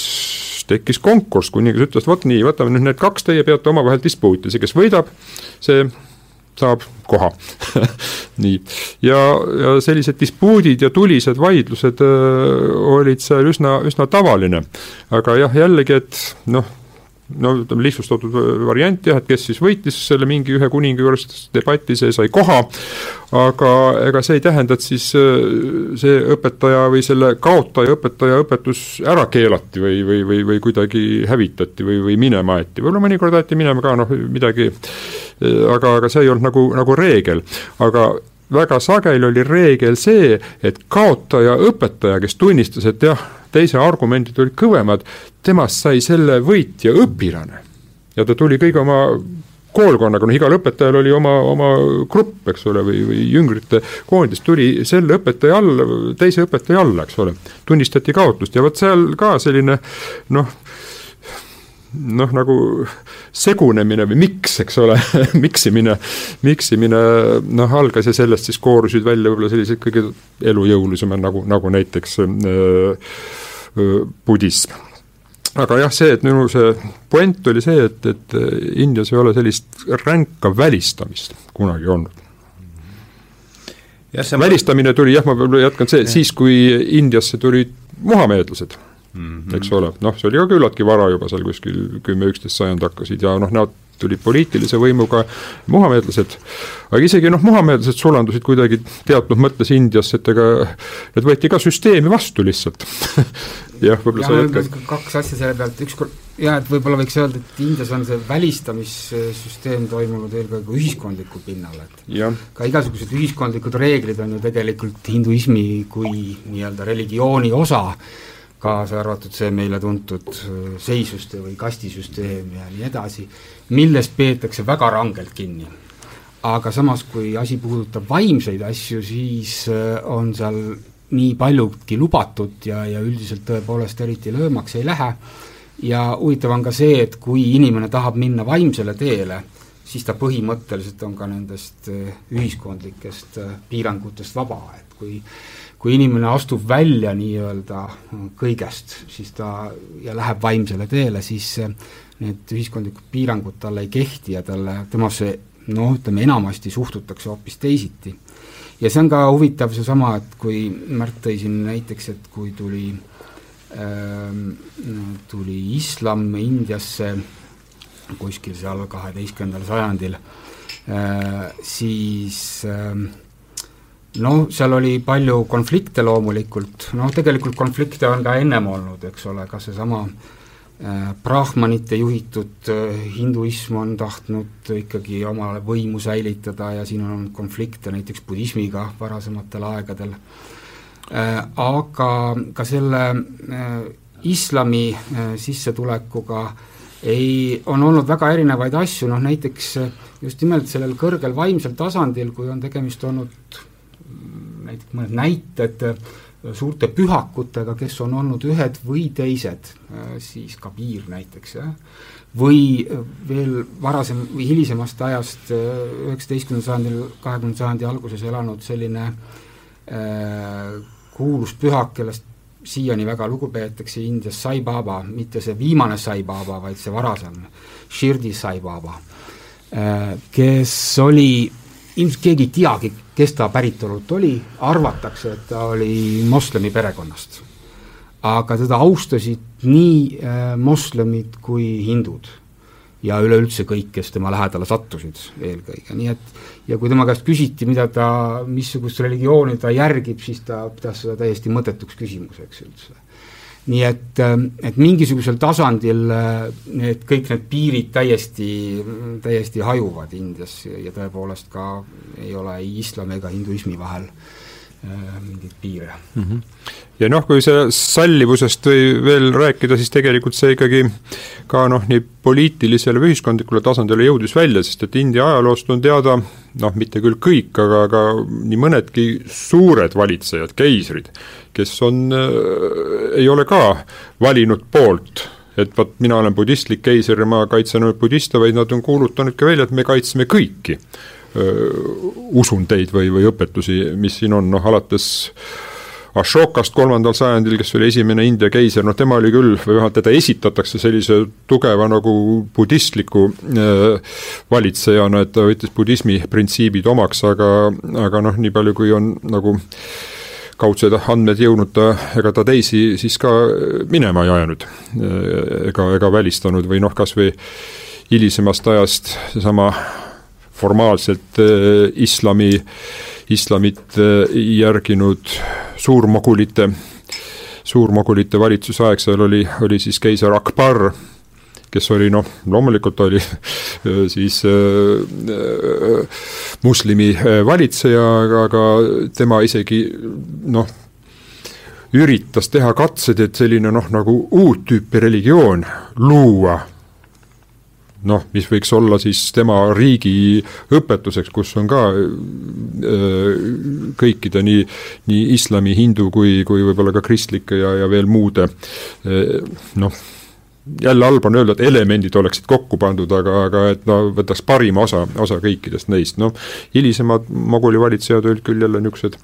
B: tekkis konkurss, kuningas ütles, vot nii, võtame nüüd need kaks, teie peate omavahel dispuuti, see, kes võidab, see saab koha nii, ja, ja sellised dispuudid ja tulised vaidlused öö, olid seal üsna, üsna tavaline. aga jah, jällegi, et noh, no ütleme lihtsustatud variant jah, et kes siis võitis selle mingi ühe kuninga juures debati, see sai koha, aga ega see ei tähenda, et siis äh, see õpetaja või selle kaotaja õpetaja õpetus ära keelati või, või, või, või kuidagi hävitati või, või minema aeti, võib-olla mõnikord aeti minema ka noh, midagi, äh, aga, aga see ei olnud nagu, nagu reegel, aga väga sageli oli reegel see, et kaotaja õpetaja, kes tunnistas, et jah, teise argumendid olid kõvemad, temast sai selle võitja õpilane. ja ta tuli kõige oma koolkonnaga, noh igal õpetajal oli oma, oma grupp, eks ole, või, või jüngrite koondis, tuli selle õpetaja alla, teise õpetaja alla, eks ole. tunnistati kaotust ja vot seal ka selline noh, noh, nagu segunemine või miks, eks ole miksimine, miksimine noh, algas ja sellest siis koorusid välja võib-olla sellised kõige elujõulisemad nagu, nagu näiteks äh, budism. Aga jah, see, et minu see puent oli see, et, et Indias ei ole sellist ränka välistamist kunagi olnud. See välistamine tuli jah, ma võib-olla jätkan see, siis kui Indiasse tulid muhameedlased mm, -hmm. eks ole, noh, see oli ka küllaltki vara juba seal kuskil kümme-üksteist sajand hakkasid ja noh, nad tulid poliitilise võimuga muhameedlased, aga isegi noh, muhameedlased sulandusid kuidagi teatud mõttes Indiasse, et ega need võeti ka süsteemi vastu lihtsalt jah, võib-olla sa jätkad.
C: kaks asja selle pealt, ükskord jah, et võib-olla võiks öelda, et Indias on see välistamissüsteem toimunud eelkõige ühiskondlikul pinnal, et ja. ka igasugused ühiskondlikud reeglid on ju tegelikult hinduismi kui nii-öelda religiooni osa kaasa arvatud see meile tuntud äh, seisuste või kastisüsteem ja nii edasi, millest peetakse väga rangelt kinni. aga samas, kui asi puudutab vaimseid asju, siis äh, on seal nii paljudki lubatud ja, ja üldiselt tõepoolest eriti löömaks ei lähe, ja huvitav on ka see, et kui inimene tahab minna vaimsele teele, siis ta põhimõtteliselt on ka nendest äh, ühiskondlikest piirangutest vaba, et kui kui inimene astub välja nii-öelda kõigest, siis ta ja läheb vaimsele teele, siis need ühiskondlikud piirangud talle ei kehti ja talle, temasse noh, ütleme enamasti suhtutakse hoopis teisiti. ja see on ka huvitav seesama, et kui Märt tõi siin näiteks, et kui tuli äh, tuli islam Indiasse kuskil seal kaheteistkümnendal sajandil äh,, siis äh, noh, seal oli palju konflikte loomulikult, noh tegelikult konflikte on ka ennem olnud, eks ole, ka seesama äh, brahmanite juhitud äh, hinduism on tahtnud ikkagi oma võimu säilitada ja siin on olnud konflikte näiteks budismiga varasematel aegadel. Äh,, aga ka selle äh, islami äh, sissetulekuga ei, on olnud väga erinevaid asju, noh näiteks äh, just nimelt sellel kõrgel vaimsel tasandil, kui on tegemist olnud näiteks mõned näited, suurte pühakutega, kes on olnud ühed või teised, siis Kabir näiteks, jah, või veel varasem või hilisemast ajast, üheksateistkümnendal sajandil, kahekümnenda sajandi alguses elanud selline äh, kuulus pühak, kellest siiani väga lugu peetakse Indias Sai Baba, mitte see viimane Sai Baba, vaid see varasem, Shirdi Sai Baba, äh, kes oli, ilmselt keegi ei teagi, kes ta päritolult oli, arvatakse, et ta oli moslemi perekonnast. aga teda austasid nii äh, moslemid kui hindud ja üleüldse kõik, kes tema lähedale sattusid eelkõige, nii et ja kui tema käest küsiti, mida ta, missugust religiooni ta järgib, siis ta pidas seda täiesti mõttetuks küsimuseks üldse. Nii et, et mingisugusel tasandil need, kõik need piirid täiesti, täiesti hajuvad Indias ja tõepoolest ka ei ole ei islami ega hinduismi vahel. äh, mingeid piire mm.
B: -hmm ja noh, kui see sallivusest või veel rääkida, siis tegelikult see ikkagi ka noh, nii poliitilisele või ühiskondlikule tasandile jõudis välja, sest et India ajaloost on teada noh, mitte küll kõik, aga, aga nii mõnedki suured valitsejad, keisrid, kes on äh,, ei ole ka valinud poolt et vot mina olen budistlik keiser ja ma kaitsen ainult budiste, vaid nad on kuulutanud ka välja, et me kaitseme kõiki usundeid või, või õpetusi, mis siin on, noh alates Ashokast kolmandal sajandil, kes oli esimene India keiser, noh tema oli küll, või vähemalt teda esitatakse sellise tugeva nagu budistliku äh, valitsejana, et ta võttis budismi printsiibid omaks, aga, aga noh, nii palju, kui on nagu kaudsed andmed jõudnud ta, ega ta teisi siis ka minema ei ajanud ega, ega välistanud või noh, kas või hilisemast ajast seesama formaalselt äh, islami, islamit äh, järginud suurmogulite, suurmogulite valitsuse aeg, seal oli, oli siis keiser Akbar, kes oli noh, loomulikult oli äh, siis äh, moslemi valitseja, aga, aga tema isegi noh, üritas teha katsed, et selline noh, nagu uut tüüpi religioon luua noh, mis võiks olla siis tema riigi õpetuseks, kus on ka äh, kõikide nii, nii islami, hindu kui, kui võib-olla ka kristlike ja, ja veel muude äh, noh, jälle halb on öelda, et elemendid oleksid kokku pandud, aga, aga et no võtaks parima osa, osa kõikidest neist, noh hilisemad moguli valitsejad olid küll jälle niisugused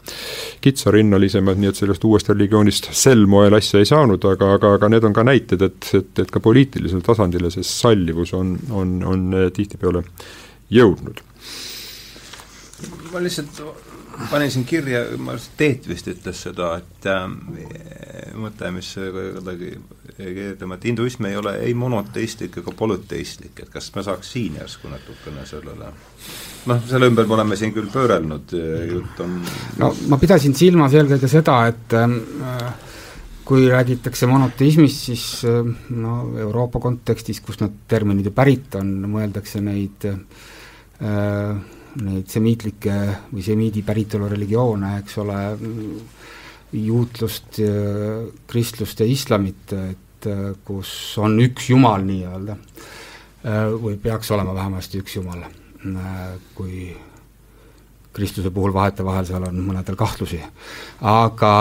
B: kitsarinnalisemad, nii et sellest uuest religioonist sel moel asja ei saanud, aga, aga, aga need on ka näited, et, et, et ka poliitilisel tasandil see sallivus on, on, on tihtipeale jõudnud.
A: ma lihtsalt panin siin kirja, ma arvan, et Teet vist ütles seda, et äh, mõte, mis kuidagi ütleme, et hinduism ei ole ei monoteistlik ega polüteistlik, et kas me saaks siin järsku natukene sellele? Noh, selle ümber me oleme siin küll pöörelnud, jutt on
C: no ma pidasin silmas eelkõige seda, et äh, kui räägitakse monoteismist, siis äh, no Euroopa kontekstis, kust need terminid ju pärit on, mõeldakse neid äh, neid semiitlikke või semiidi päritolu religioone, eks ole, juutlust, kristlust ja islamit, et kus on üks jumal nii-öelda, või peaks olema vähemasti üks jumal, kui kristluse puhul vahetevahel seal on mõnedel kahtlusi. aga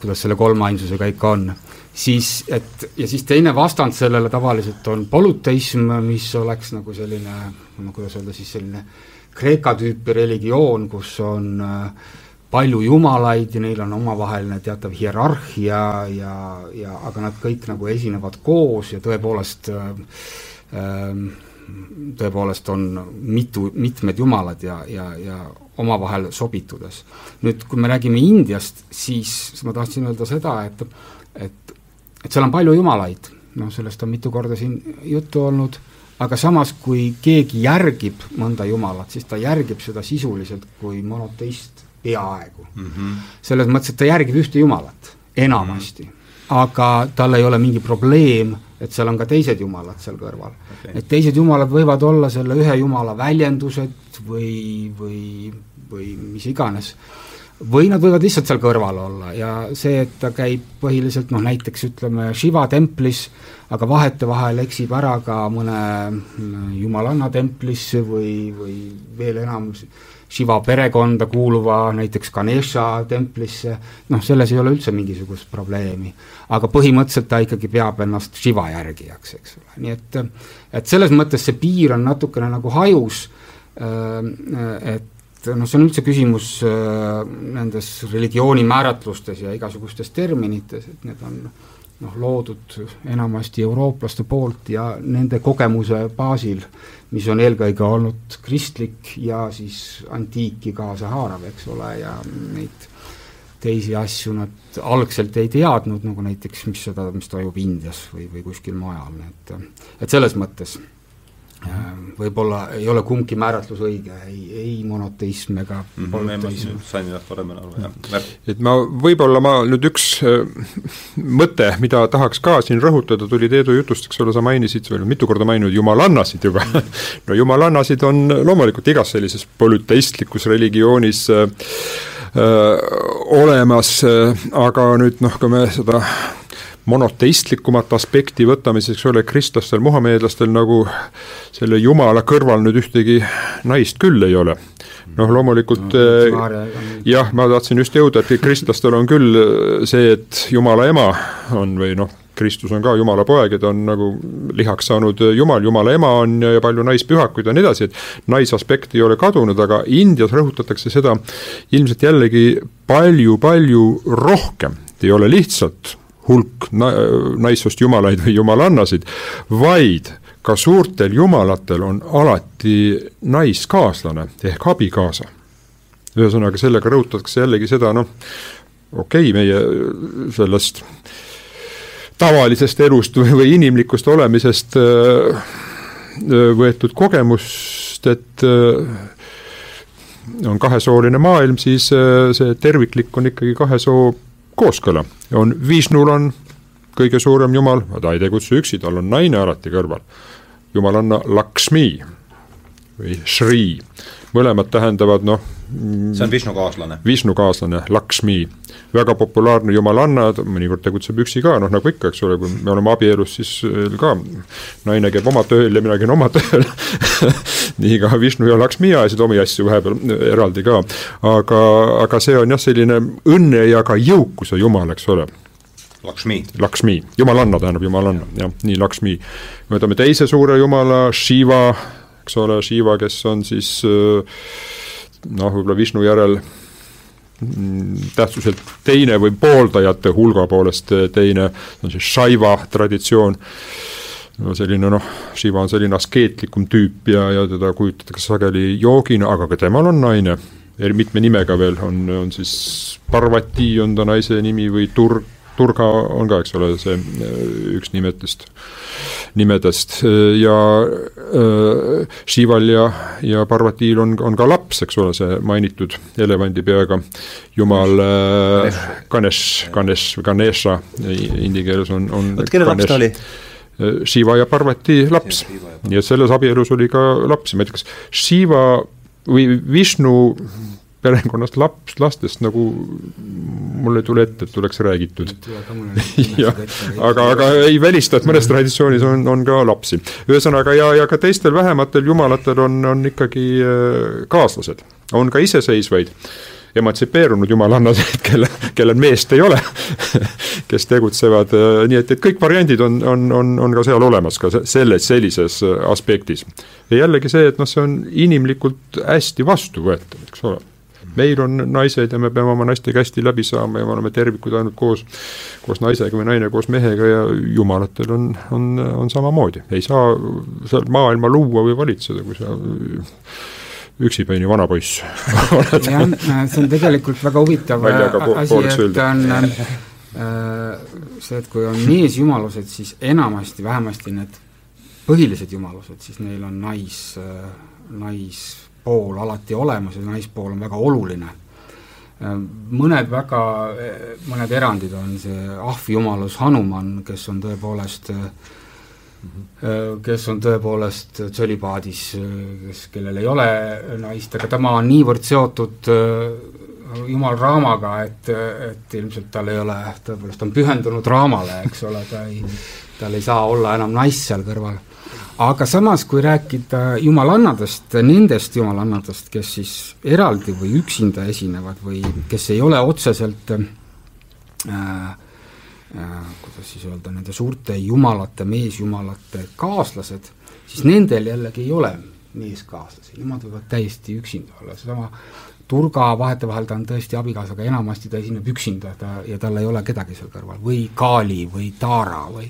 C: kuidas selle kolmainsusega ikka on siis, et ja siis teine vastand sellele tavaliselt on polüteism, mis oleks nagu selline, no kuidas öelda siis, selline Kreeka tüüpi religioon, kus on äh, palju jumalaid ja neil on omavaheline teatav hierarhia ja, ja aga nad kõik nagu esinevad koos ja tõepoolest äh, ähm, tõepoolest on mitu, mitmed jumalad ja, ja, ja omavahel sobitudes. nüüd, kui me räägime Indiast, siis ma tahtsin öelda seda, et et, et seal on palju jumalaid, noh, sellest on mitu korda siin juttu olnud aga samas, kui keegi järgib mõnda jumalat, siis ta järgib seda sisuliselt kui monoteist peaaegu mm. -hmm. selles mõttes, et ta järgib ühte jumalat, enamasti mm. -hmm. aga tal ei ole mingi probleem, et seal on ka teised jumalad seal kõrval okay.. et teised jumalad võivad olla selle ühe jumala väljendused või, või, või mis iganes, või nad võivad lihtsalt seal kõrval olla ja see, et ta käib põhiliselt noh, näiteks ütleme Shiva templis, aga vahetevahel eksib ära ka mõne jumalanna templisse või, või veel enam Shiva perekonda kuuluva näiteks Ganesha templisse, noh, selles ei ole üldse mingisugust probleemi. aga põhimõtteliselt ta ikkagi peab ennast Shiva järgijaks, eks ole, nii et et selles mõttes see piir on natukene nagu hajus, äh, et et noh, see on üldse küsimus äh, nendes religiooni määratlustes ja igasugustes terminites, et need on noh, loodud enamasti eurooplaste poolt ja nende kogemuse baasil, mis on eelkõige olnud kristlik ja siis antiiki kaasa haarav, eks ole, ja neid teisi asju nad algselt ei teadnud, nagu näiteks mis seda, mis toimub Indias või, või kuskil mujal, et et selles mõttes võib-olla ei ole kumbki määratlus õige, ei, ei monoteism ega
A: mm -hmm, sain ennast paremini aru, jah.
B: et ma, võib-olla ma nüüd üks äh, mõte, mida tahaks ka siin rõhutada, tuli Teedu jutust, eks ole, sa mainisid, või mitu korda maininud jumalannasid juba. No jumalannasid on loomulikult igas sellises polüteistlikus religioonis äh, äh, olemas äh,, aga nüüd noh, kui me seda monoteistlikumat aspekti võtame, siis eks ole, kristlastel, muhameedlastel nagu selle jumala kõrval nüüd ühtegi naist küll ei ole. noh, loomulikult no, äh, jah, ma tahtsin just jõuda, et kristlastel on küll see, et jumala ema on või noh, Kristus on ka Jumala poeg ja ta on nagu lihaks saanud Jumal, Jumala ema on ja, ja palju naispühakuid ja nii edasi, et naisaspekt ei ole kadunud, aga Indias rõhutatakse seda ilmselt jällegi palju-palju rohkem, ei ole lihtsalt hulk na-, naissoost jumalaid või jumalannasid, vaid ka suurtel jumalatel on alati naiskaaslane ehk abikaasa. ühesõnaga, sellega rõhutatakse jällegi seda, noh, okei okay,, meie sellest tavalisest elust või, inimlikust olemisest äh, võetud kogemust, et äh, on kahesooline maailm, siis äh, see terviklik on ikkagi kahe soo kooskõla. on Vishnul on kõige suurem jumal, ta ei tegutse üksi, tal on naine alati kõrval. jumalanna Lakshmi või Shri, mõlemad tähendavad noh.
A: See on Vishnu kaaslane.
B: Vishnu kaaslane, Lakshmi, väga populaarne jumalanna, mõnikord tegutseb üksi ka, noh nagu ikka, eks ole, kui me oleme abielus, siis ka naine käib oma tööl ja mina käin oma tööl nii ka Vishnu ja Lakshmi ajasid omi asju vahepeal eraldi ka. aga, aga see on jah, selline õnne ja ka jõukuse jumal, eks ole
A: Lakshmi.
B: Lakshmi, jumalanna tähendab jumalanna, jah, nii Lakshmi. võtame teise suure jumala, Shiva, eks ole, Shiva, kes on siis noh, võib-olla Vishnu järel tähtsuselt teine või pooldajate hulga poolest teine, on siis Shaiva traditsioon. No selline noh, Shiva on selline askeetlikum tüüp ja, ja teda kujutatakse sageli joogina, aga ka temal on naine, mitme nimega veel, on, on siis Parvati on ta naise nimi või Tur-, Turga on ka, eks ole, see üks nimetest, nimedest. Ja äh, Shival ja, ja Parvatil on, on ka laps, eks ole, see mainitud elevandipeaga jumal äh, Ganesh, Ganesh või Ganesha hindi keeles on, on
A: oot, kelle laps ta oli?
B: Shiva ja Parvati laps. nii et selles abielus oli ka lapsi, ma ei tea, kas Shiva või Vishnu perekonnast laps, lastest nagu mul ei tule ette, et tuleks räägitud. jah, aga, aga ei välista, et mõnes traditsioonis on, on ka lapsi. ühesõnaga, ja, ja ka teistel vähematel jumalatel on, on ikkagi äh, kaaslased, on ka iseseisvaid emantsipeerunud jumalannased, kelle, kellel meest ei ole kes tegutsevad, äh, nii et, et kõik variandid on, on, on, on ka seal olemas, ka selles, sellises äh, aspektis. ja jällegi see, et noh, see on inimlikult hästi vastuvõetav, eks ole meil on naised ja me peame oma naistega hästi läbi saama ja me oleme tervikud ainult koos, koos naisega või naine koos mehega ja jumalatel on, on, on samamoodi, ei saa seal maailma luua või valitseda, kui sa üksipäini vana poiss
C: jah, see on tegelikult väga huvitav asi, et on äh, see, et kui on meesjumalused, siis enamasti, vähemasti need põhilised jumalused, siis neil on nais, äh, naispool alati olemas ja naispool on väga oluline. Äh, mõned väga, mõned erandid on see ahvjumalus Hanuman, kes on tõepoolest äh, Äh, kes on tõepoolest tsölibaadis, kes, kellel ei ole naist, aga tema on niivõrd seotud äh, jumal raamaga, et, et ilmselt tal ei ole, tõepoolest on pühendunud raamale, eks ole, ta ei, tal ei saa olla enam naist seal kõrval. Aga samas, kui rääkida jumalannadest, nendest jumalannadest, kes siis eraldi või üksinda esinevad või kes ei ole otseselt äh, äh, kuidas siis öelda, nende suurte jumalate, meesjumalate kaaslased, siis nendel jällegi ei ole meeskaaslasi, nemad võivad täiesti üksinda olla, seesama Turga vahetevahel ta on tõesti abikaasaga, enamasti ta esineb üksinda, ta, ja tal ei ole kedagi seal kõrval, või Kali või Taara või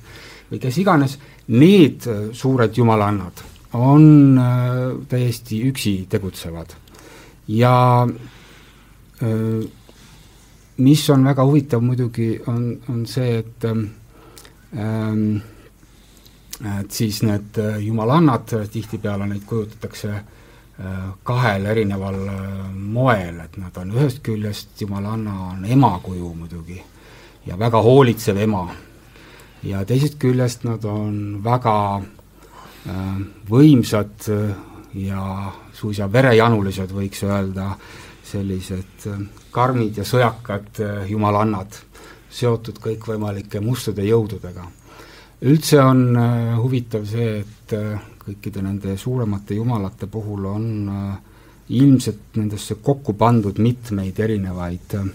C: või kes iganes, need äh, suured jumalannad on äh, täiesti üksi tegutsevad. ja äh, mis on väga huvitav muidugi, on, on see, et ähm, et siis need jumalannad, tihtipeale neid kujutatakse äh, kahel erineval äh, moel, et nad on ühest küljest, jumalanna on emakuju muidugi ja väga hoolitsev ema. Ja teisest küljest nad on väga äh, võimsad äh, ja suisa verejanulised, võiks öelda, sellised karmid ja sõjakad jumalannad, seotud kõikvõimalike mustade jõududega. üldse on huvitav see, et kõikide nende suuremate jumalate puhul on äh, ilmselt nendesse kokku pandud mitmeid erinevaid äh,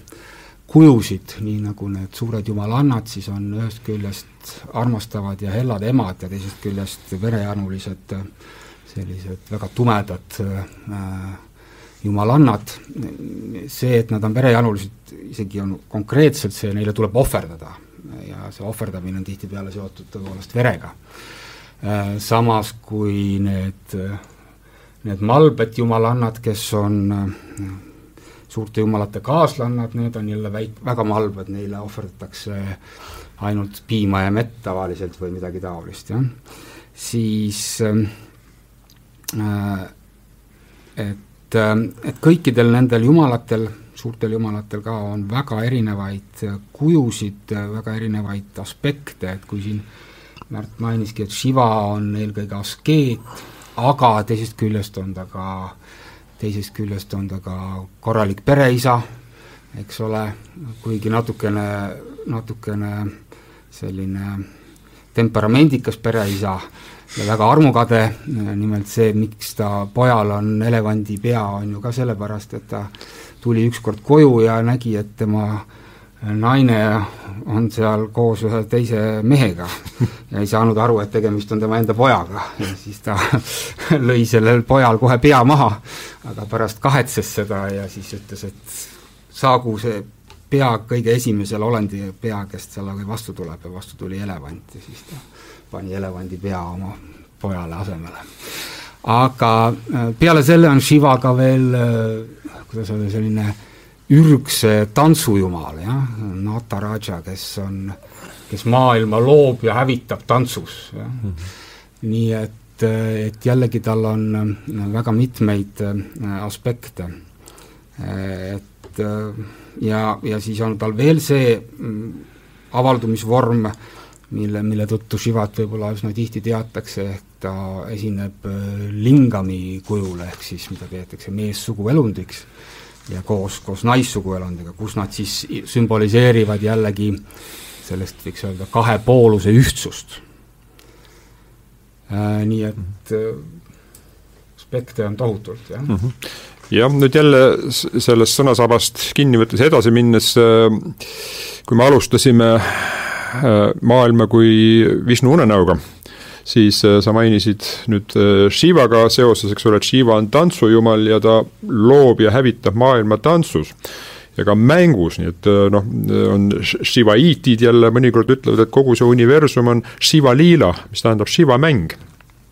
C: kujusid, nii nagu need suured jumalannad siis on ühest küljest armastavad ja hellad emad ja teisest küljest verejanulised sellised väga tumedad äh, jumalannad, see, et nad on verejanulised, isegi on konkreetselt see, neile tuleb ohverdada. Ja see ohverdamine on tihtipeale seotud tõepoolest verega. Äh, samas kui need, need malbed jumalannad, kes on äh, suurte jumalate kaaslannad, need on jälle väik-, väga malbed, neile ohverdatakse ainult piima ja mett tavaliselt või midagi taolist, jah. siis äh, et, et kõikidel nendel jumalatel, suurtel jumalatel ka on väga erinevaid kujusid, väga erinevaid aspekte, et kui siin äh, Märt mainiski, et Shiva on eelkõige askeet, aga teisest küljest on ta ka, teisest küljest on ta ka korralik pereisa, eks ole, kuigi natukene, natukene selline temperamendikas pereisa ja väga armukade, nimelt see, miks ta pojal on elevandi pea, on ju ka sellepärast, et ta tuli ükskord koju ja nägi, et tema äh, naine on seal koos ühe teise mehega. Ja ei saanud aru, et tegemist on tema enda pojaga. Ja siis ta lõi sellel pojal kohe pea maha, aga pärast kahetses seda ja siis ütles, et saagu see pea kõige esimesel olendi pea, kes talle vastu tuleb. Ja vastu tuli elevant ja siis ta pani elevandi pea oma pojale asemele. aga äh, peale selle on Shiva ka veel, äh, kuidas öelda, selline äh, ürgse tantsujumal, jah, Nataraja, kes on, kes maailma loob ja hävitab tantsus, jah mm. -hmm. nii et, et jällegi tal on äh, väga mitmeid äh, aspekte. et äh, ja, ja siis on tal veel see mm, avaldumisvorm, mille, mille tõttu Shivat võib-olla üsna tihti teatakse, ehk ta esineb lingami kujul, ehk siis mida peetakse meessuguelundiks ja koos, koos naissuguelundiga, kus nad siis sümboliseerivad jällegi sellest, võiks öelda, kahepooluse ühtsust äh,. Nii et äh, aspekte on tohutult, jah mm. -hmm
B: jah, nüüd jälle sellest sõnasabast kinni võttes edasi minnes, äh, kui me alustasime äh, maailma kui Vishnu unenäoga siis äh, sa mainisid nüüd äh, Shivaga seoses, eks ole, et Shiva on tantsujumal ja ta loob ja hävitab maailma tantsus ja ka mängus, nii et äh, noh, on Shivaiitid jälle mõnikord ütlevad, et kogu see universum on Shiva liila, mis tähendab Shiva mäng.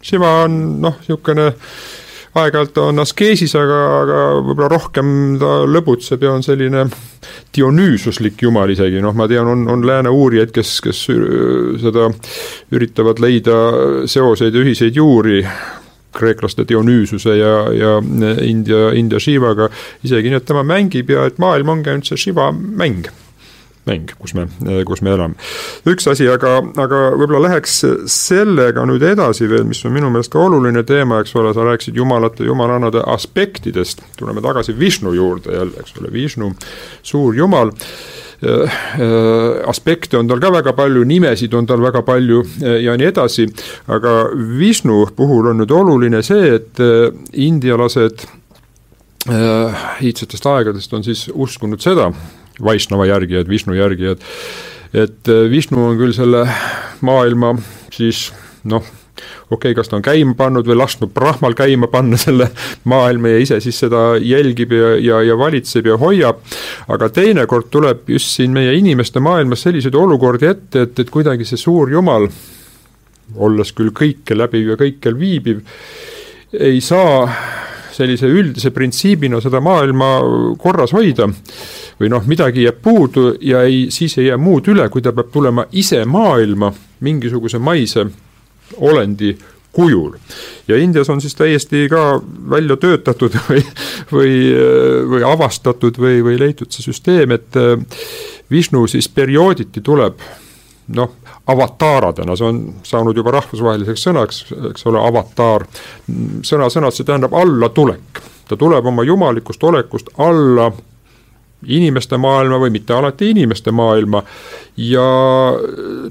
B: Shiva on noh, niisugune aeg-ajalt on askeesis, aga, aga võib-olla rohkem ta lõbutseb ja on selline dionüüsuslik jumal isegi, noh, ma tean, on, on lääne uurijaid, kes, kes seda üritavad leida seoseid ja ühiseid juuri kreeklaste Dionüüsuse ja, ja India, India Shivaga, isegi nii, et tema mängib ja et maailm ongi ainult see Shiva mäng mäng, kus me, kus me elame. üks asi, aga, aga võib-olla läheks sellega nüüd edasi veel, mis on minu meelest ka oluline teema, eks ole, sa rääkisid jumalate, jumalannade aspektidest, tuleme tagasi Vishnu juurde jälle, eks ole, Vishnu, suur jumal. Aspekte on tal ka väga palju, nimesid on tal väga palju ja nii edasi, aga Vishnu puhul on nüüd oluline see, et indialased iidsetest aegadest on siis uskunud seda, Vaisnava järgijad, Vishnu järgijad, et Vishnu on küll selle maailma siis noh, okei okay,, kas ta on käima pannud või lasknud Brahmal käima panna selle maailma ja ise siis seda jälgib ja, ja, ja valitseb ja hoiab, aga teinekord tuleb just siin meie inimeste maailmas selliseid olukordi ette, et, et kuidagi see suur jumal, olles küll kõike läbiv ja kõikjal viibiv, ei saa sellise üldise printsiibina seda maailma korras hoida või noh, midagi jääb puudu ja ei, siis ei jää muud üle, kui ta peab tulema ise maailma mingisuguse maise olendi kujul. ja Indias on siis täiesti ka välja töötatud või, või, või avastatud või, või leitud see süsteem, et äh, Vishnu siis periooditi tuleb noh, avataaradena, see on saanud juba rahvusvaheliseks sõnaks, eks ole, avataar. sõna-sõnalt see tähendab allatulek, ta tuleb oma jumalikust olekust alla inimeste maailma või mitte alati inimeste maailma ja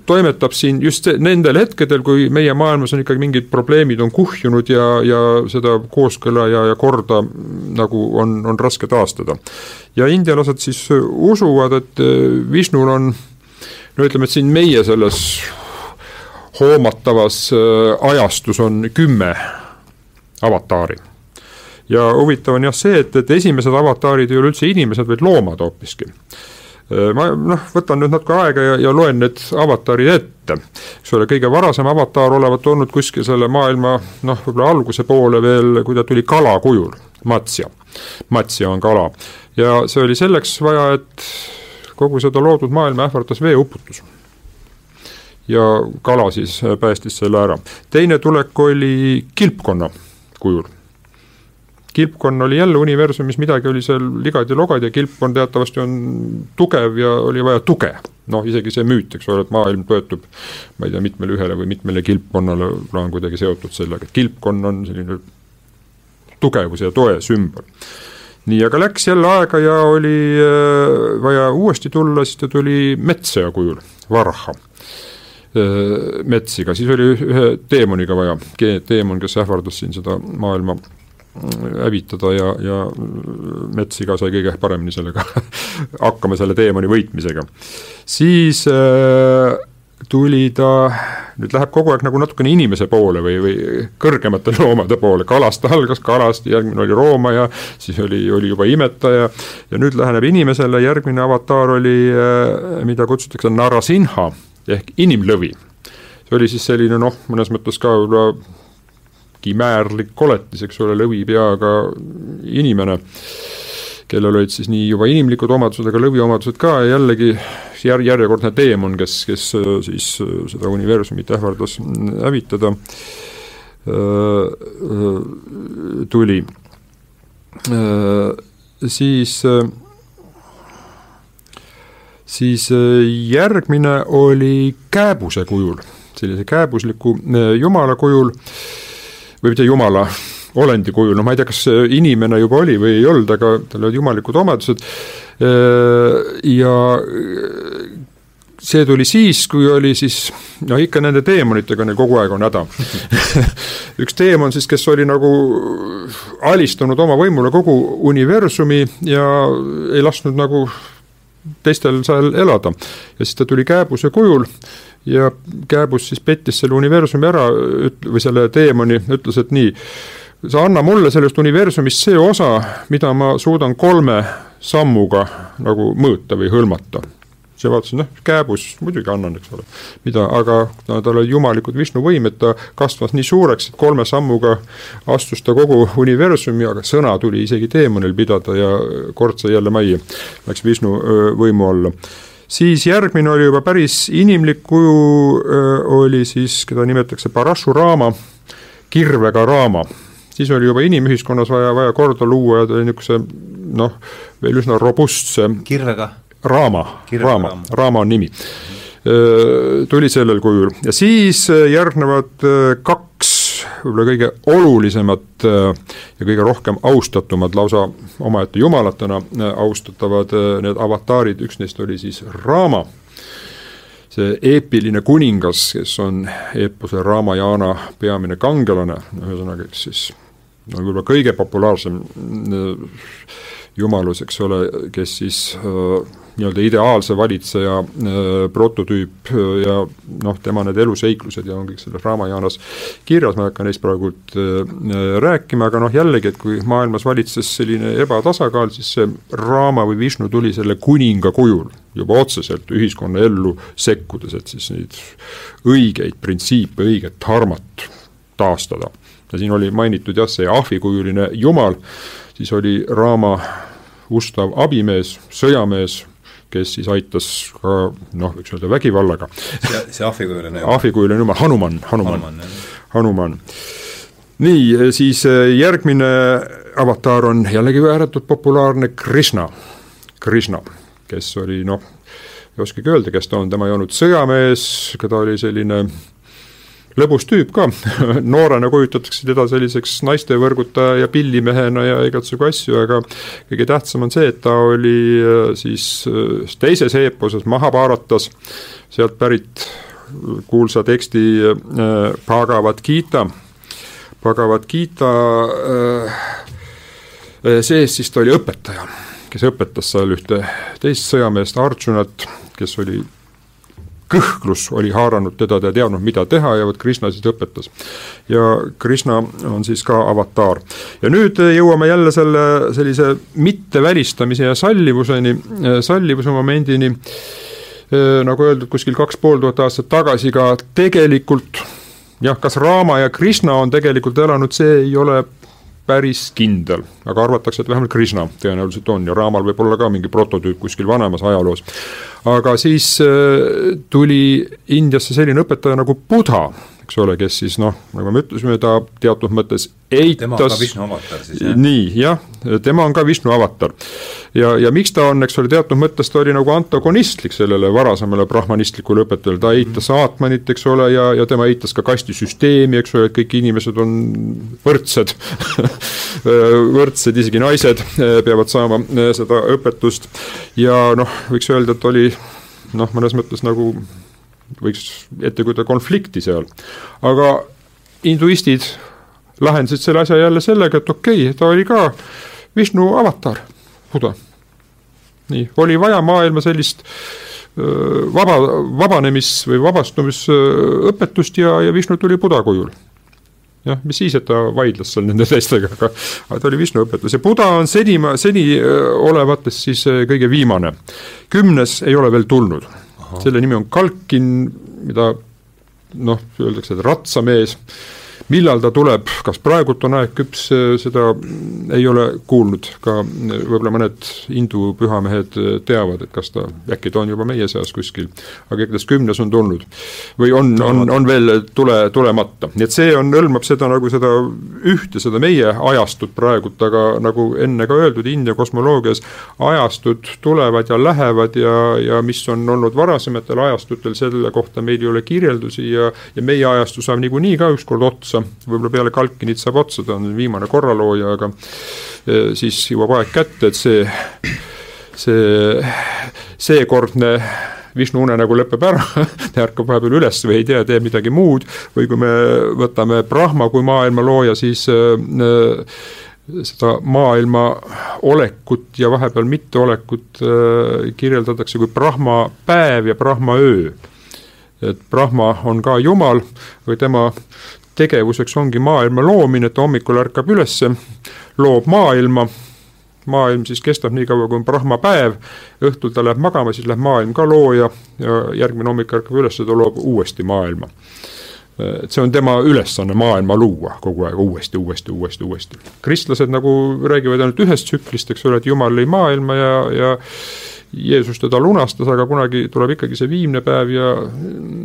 B: toimetab siin just nendel hetkedel, kui meie maailmas on ikkagi mingid probleemid on kuhjunud ja, ja seda kooskõla ja, ja korda nagu on, on raske taastada. ja indialased siis usuvad, et Vishnul on no ütleme, et siin meie selles hoomatavas ajastus on kümme avataari ja huvitav on jah see, et, et esimesed avataarid ei ole üldse inimesed, vaid loomad hoopiski ma noh, võtan nüüd natuke aega ja, ja loen need avatarid ette. eks ole, kõige varasem avataar olevat olnud kuskil selle maailma noh, võib-olla alguse poole veel, kui ta tuli kala kujul, Matsja. Matsja on kala ja see oli selleks vaja, et kogu seda loodud maailma ähvardas veeuputus ja kala siis päästis selle ära. teine tulek oli kilpkonna kujul kilpkonn oli jälle universumis, midagi oli seal ligad-logad ja kilpkonn teatavasti on tugev ja oli vaja tuge. noh, isegi see müüt, eks ole, et maailm toetub ma ei tea, mitmele ühele või mitmele kilpkonnale, on kuidagi seotud sellega, et kilpkonn on selline tugevuse ja toe sümbol. nii, aga läks jälle aega ja oli äh, vaja uuesti tulla, siis ta tuli metssõja kujul, Varha äh, metsiga, siis oli ühe teemoniga vaja, teemon, kes ähvardas siin seda maailma hävitada ja, ja Metssiga sai kõige paremini sellega hakkama, selle teemani võitmisega. siis äh, tuli ta, nüüd läheb kogu aeg nagu natukene inimese poole või, või kõrgemate loomade poole, kalast algas, kalast, järgmine oli roomaja, siis oli, oli juba imetaja ja nüüd läheneb inimesele, järgmine avataar oli, äh, mida kutsutakse Narasinha ehk inimlõvi. see oli siis selline noh, mõnes mõttes ka võib-olla kimäärlik koletis, eks ole, lõvipeaga inimene, kellel olid siis nii juba inimlikud omadused, aga lõviomadused ka ja jällegi jär-, järjekordne teemon, kes, kes äh, siis äh, seda universumit ähvardas hävitada, äh, tuli. siis siis järgmine oli kääbuse kujul, sellise kääbusliku jumala kujul või mitte jumala olendi kujul, noh ma ei tea, kas inimene juba oli või ei olnud, aga tal olid jumalikud omadused. Ja see tuli siis, kui oli siis noh, ikka nende teemonitega neil kogu aeg on häda. Üks teemon siis, kes oli nagu alistanud oma võimule kogu universumi ja ei lasknud nagu teistel seal elada. ja siis ta tuli kääbuse kujul ja Kääbus siis pettis selle universumi ära, üt-, või selle teemoni, ütles, et nii, sa anna mulle sellest universumist see osa, mida ma suudan kolme sammuga nagu mõõta või hõlmata. siis vaatasin, noh, kääbus, muidugi annan, eks ole, mida, aga no, tal olid jumalikud Vishnu võimed, ta kasvas nii suureks, et kolme sammuga astus ta kogu universumi, aga sõna tuli isegi teemonil pidada ja kord sai jälle majja, läks Vishnu võimu alla siis järgmine oli juba päris inimlik kuju, oli siis, keda nimetatakse Parashurama, kirvega raama. siis oli juba inimühiskonnas vaja, vaja korda luua ja ta oli niisuguse noh, veel üsna robustse
A: kirvega?
B: Raama, Raama, Raama on nimi tuli sellel kujul ja siis järgnevad kaks võib-olla kõige olulisemat ja kõige rohkem austatumad, lausa omaette jumalatena austatavad need avataarid, üks neist oli siis Raama see eepiline kuningas, kes on eepose Raamajana peamine kangelane, ühesõnaga, eks siis no võib-olla kõige populaarsem jumalus, eks ole, kes siis äh, nii-öelda ideaalse valitseja äh, prototüüp äh, ja noh, tema need eluseiklused ja on kõik selles Raamajaanas kirjas, ma ei hakka neist praegult äh, rääkima, aga noh, jällegi, et kui maailmas valitses selline ebatasakaal, siis see Raama või Vishnu tuli selle kuninga kujul juba otseselt ühiskonna ellu sekkudes, et siis neid õigeid printsiipe, õiget dharmat taastada. ja siin oli mainitud jah, see ahvikujuline jumal, siis oli Raama ustav abimees, sõjamees, kes siis aitas ka noh, võiks öelda vägivallaga.
A: see, see ahvikujuline
B: jumal? ahvikujuline jumal, Hanuman, Hanuman, Hanuman. Hanuman. nii, siis eh, järgmine avataar on jällegi ääretult populaarne Krishna, Krishna, kes oli noh, ei oskagi öelda, kes ta on, tema ei olnud sõjamees, ta oli selline lõbus tüüp ka. Noorena kujutatakse teda selliseks naistevõrgutaja ja pillimehena ja igasugu asju, aga kõige tähtsam on see, et ta oli äh, siis äh, teises eeposes Mahabharatas, sealt pärit kuulsa teksti äh, Bhagavad Gita, Bhagavad Gita sees siis ta oli õpetaja, kes õpetas seal ühte teist sõjameest Arjunat, kes oli kõhklus oli haaranud teda, ta ei teadnud, mida teha ja vot Krishna siis õpetas. ja Krishna on siis ka avataar. ja nüüd jõuame jälle selle sellise mittevälistamise ja sallivuseni, sallivuse momendini, nagu öeldud, kuskil kaks pool tuhat aastat tagasi ka tegelikult jah, kas Raama ja Krishna on tegelikult elanud, see ei ole päris kindel, aga arvatakse, et vähemalt Krishna tõenäoliselt on ja Raamal võib olla ka mingi prototüüp kuskil vanemas ajaloos. aga siis äh, tuli Indiasse selline õpetaja nagu Buddha eks ole, kes siis noh, nagu me ütlesime, ta teatud mõttes eitas tema on
A: ka Vishnu avatar siis, jah?
B: nii, jah, tema on ka Vishnu avatar. ja, ja miks ta on, eks ole, teatud mõttes ta oli nagu antagonistlik sellele varasemale brahmanistlikule õpetajale, ta eitas mm. aatmanit, eks ole, ja, ja tema eitas ka kastisüsteemi, eks ole, et kõik inimesed on võrdsed võrdsed, isegi naised eh, peavad saama eh, seda õpetust ja noh, võiks öelda, et oli noh, mõnes mõttes nagu võiks ette kujutada konflikti seal. aga hinduistid lahendasid selle asja jälle sellega, et okei okay,, ta oli ka Vishnu avatar, Buda. nii, oli vaja maailma sellist vaba, vabanemis- või vabastumisõpetust ja, ja Vishnu tuli Buda kujul jah, mis siis, et ta vaidles seal nende teistega, aga, aga ta oli Vishnu õpetus ja Buda on seni, seni olevatest siis kõige viimane. kümnes ei ole veel tulnud selle nimi on Kalkin, mida noh, öeldakse, et ratsamees millal ta tuleb, kas praegult on aeg küps, seda ei ole kuulnud, ka võib-olla mõned hindu pühamehed teavad, et kas ta, äkki ta on juba meie seas kuskil, aga igatahes kümnes on tulnud. või on, on, on veel tule, tulemata, nii et see on, hõlmab seda nagu seda ühte, seda meie ajastut praegult, aga nagu enne ka öeldud, India kosmoloogias ajastud tulevad ja lähevad ja, ja mis on olnud varasematel ajastutel, selle kohta meil ei ole kirjeldusi ja, ja meie ajastu saab niikuinii ka ükskord otsa, otsa, võib-olla peale Kalkinit saab otsa, ta on viimane korralooja, aga e, siis jõuab aeg kätte, et see, see, seekordne Vishnu unenägu lõpeb ära ta ärkab vahepeal üles või ei tea, teeb midagi muud, või kui me võtame Brahma kui maailma looja, siis äh, seda maailma olekut ja vahepeal mitteolekut äh, kirjeldatakse kui Brahma päev ja Brahma öö. et Brahma on ka jumal, või tema tegevuseks ongi maailma loomine, ta hommikul ärkab ülesse, loob maailma, maailm siis kestab nii kaua, kui on Brahma päev, õhtul ta läheb magama, siis läheb maailm ka looja ja järgmine hommik ärkab üles ja ta loob uuesti maailma. et see on tema ülesanne maailma luua kogu aeg uuesti, uuesti, uuesti, uuesti. kristlased nagu räägivad ainult ühest tsüklist, eks ole, et jumal lõi maailma ja, ja Jeesus teda lunastas, aga kunagi tuleb ikkagi see viimne päev ja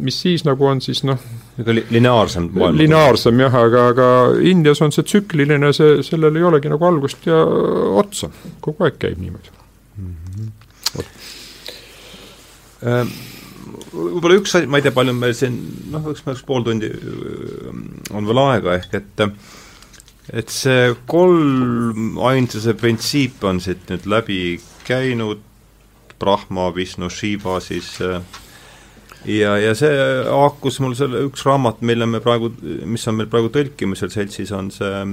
B: mis siis nagu on, siis noh.
A: niisugune lineaarsem
B: maailm. lineaarsem jah, aga, aga Indias on see tsükliline, see, sellel ei olegi nagu algust ja otsa, kogu aeg käib niimoodi mm. -hmm.
A: Võib-olla üks asi, ma ei tea, palju meil siin noh, eks meil üks pool tundi on veel aega, ehk et et see kolm ainsuse printsiip on siit nüüd läbi käinud, Brahma, Vishnu, Shiva siis ja, ja see haakus mul selle üks raamat, mille me praegu, mis on meil praegu tõlkimisel seltsis, on see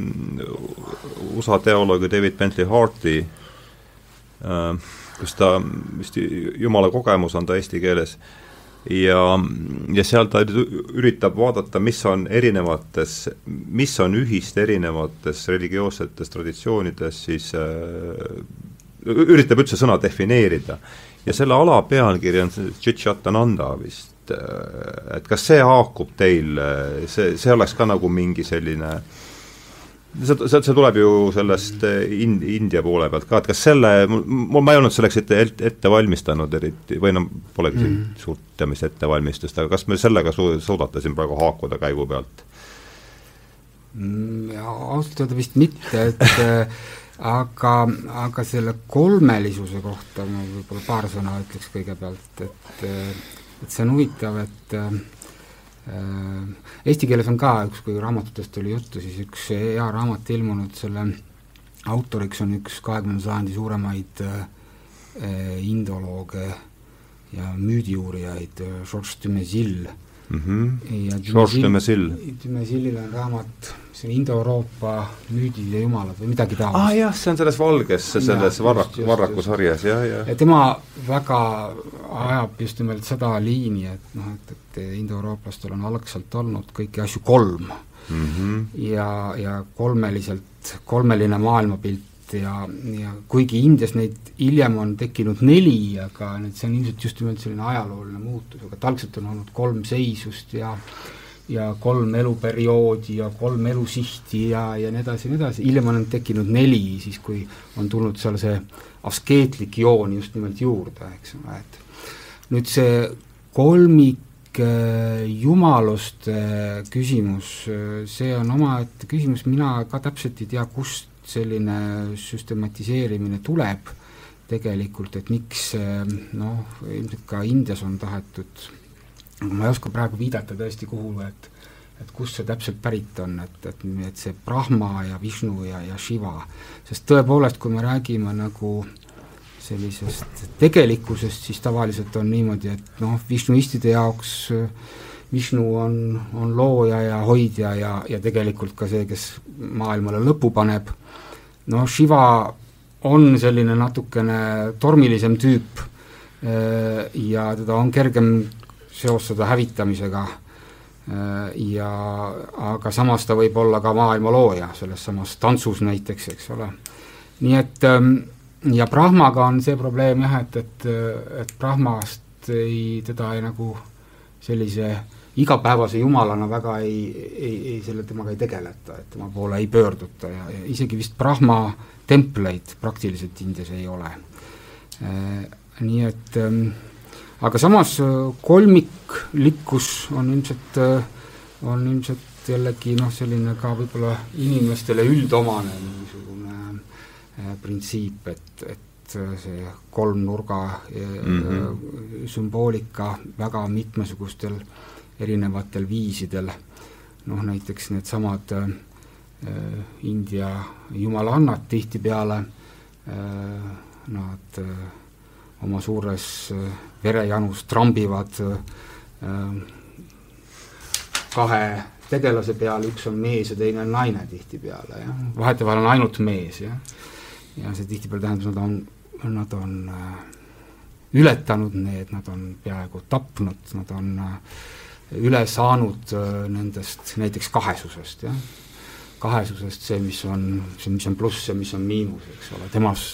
A: USA teoloogi David Bentley Harti äh, kus ta vist jumala kogemus on ta eesti keeles. Ja, ja seal ta üritab vaadata, mis on erinevates, mis on ühist erinevates religioossetes traditsioonides, siis äh, üritab üldse sõna defineerida. ja selle ala pealkiri on Chichatananda vist, äh, et kas see haakub teil, see, see oleks ka nagu mingi selline äh, see, see, see tuleb ju sellest eh, in-, India poole pealt ka, et kas selle, mul, ma ei olnud selleks ette, ette valmistanud eriti või no polegi mm -hmm. suurt teamist ettevalmistust, aga kas me sellega su-, suudate siin praegu haakuda käigu pealt?
C: Mm, ausalt öelda vist mitte, et äh, aga, aga selle kolmelisuse kohta ma võib-olla paar sõna ütleks kõigepealt, et äh, et see on huvitav, et äh, Äh, eesti keeles on ka üks, kui raamatutest oli juttu, siis üks hea raamat ilmunud, selle autoriks on üks kahekümnenda sajandi suuremaid äh, indolooge ja müüdiuurijaid, Georges Dumezil
A: mm. -hmm. ja Georges Dumezil.
C: Dumezilil on raamat see on Indo-Euroopa müüdid ja jumalad või midagi taolist.
A: aa ah, jah, see on selles valges, selles varrak, varrakusarjas, jah, jah.
C: ja tema väga ajab just nimelt seda liini, et noh, et, et indoeurooplastel on algselt olnud kõiki asju kolm mm. -hmm. ja, ja kolmeliselt, kolmeline maailmapilt ja, ja kuigi Indias neid hiljem on tekkinud neli, aga need, see on ilmselt just nimelt selline ajalooline muutus, aga algselt on olnud kolm seisust ja ja kolm eluperioodi ja kolm elusihti ja, ja nii edasi ja nii edasi, hiljem on tekkinud neli, siis kui on tulnud seal see askeetlik joon just nimelt juurde, eks ole, et nüüd see kolmik äh, jumaluste küsimus, äh, see on omaette küsimus, mina ka täpselt ei tea, kust selline süstematiseerimine tuleb tegelikult, et miks äh, noh, ilmselt ka Indias on tahetud ma ei oska praegu viidata tõesti, kuhu, et et kust see täpselt pärit on, et, et, et see Brahma ja Vishnu ja, ja Shiva, sest tõepoolest, kui me räägime nagu sellisest tegelikkusest, siis tavaliselt on niimoodi, et noh, Vishnuistide jaoks Vishnu on, on looja ja hoidja ja, ja tegelikult ka see, kes maailmale lõpu paneb, noh, Shiva on selline natukene tormilisem tüüp ja teda on kergem seostada hävitamisega äh, ja aga samas ta võib olla ka maailma looja, selles samas tantsus näiteks, eks ole. nii et ähm, ja Brahmaga on see probleem jah, et, et, et Brahmast ei, teda ei nagu sellise igapäevase jumalana väga ei, ei, ei selle temaga ei tegeleta, et tema poole ei pöörduta ja, ja isegi vist Brahma templeid praktiliselt Indias ei ole. Äh, nii et ähm, aga samas äh, kolmiklikkus on ilmselt, äh, on ilmselt jällegi noh, selline ka võib-olla inimestele üldomane niisugune äh, printsiip, et, et see kolmnurga mm -hmm. sümboolika väga mitmesugustel erinevatel viisidel, noh näiteks needsamad äh, India jumalannad tihtipeale äh,, nad äh, oma suures äh, verejanus trambivad äh, kahe tegelase peal, üks on mees ja teine on naine tihtipeale, jah. vahetevahel on ainult mees, jah. ja see tihtipeale tähendab, nad on, nad on äh, ületanud need, nad on peaaegu tapnud, nad on üle saanud nendest näiteks kahesusest, jah. kahesusest see, mis on, see, mis on pluss ja mis on miinus, eks ole, temas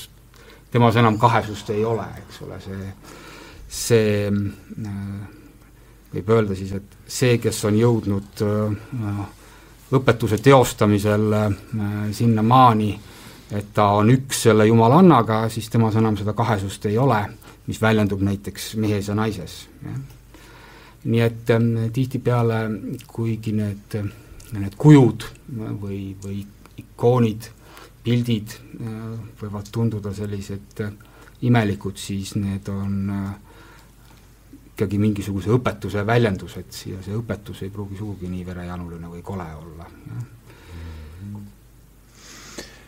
C: temas enam kahesust ei ole, eks ole, see, see äh, võib öelda siis, et see, kes on jõudnud äh, õpetuse teostamisel äh, sinnamaani, et ta on üks selle jumalannaga, siis temas enam seda kahesust ei ole, mis väljendub näiteks mehes ja naises, nii et äh, tihtipeale, kuigi need, need kujud või, või ikoonid pildid äh, võivad tunduda sellised äh, imelikud, siis need on äh, ikkagi mingisuguse õpetuse väljendus, et ja see õpetus ei pruugi sugugi nii verejanuline või kole olla,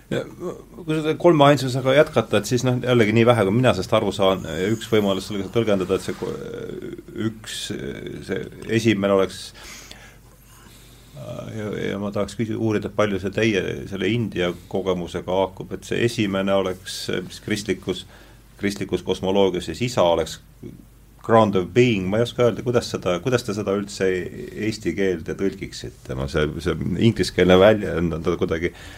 A: kui seda kolme ainsusega jätkata, et siis noh, jällegi nii vähe, kui mina sellest aru saan, üks võimalus sellega tõlgendada, et see üks, see esimene oleks ja, ja ma tahaks küsida, uurida, palju see teie selle India kogemusega haakub, et see esimene oleks, mis kristlikus, kristlikus kosmoloogias siis isa oleks ground of being, ma ei oska öelda, kuidas seda, kuidas te seda üldse eesti keelde tõlgiksite, no see, see ingliskeelne väljend on ta kuidagi äh,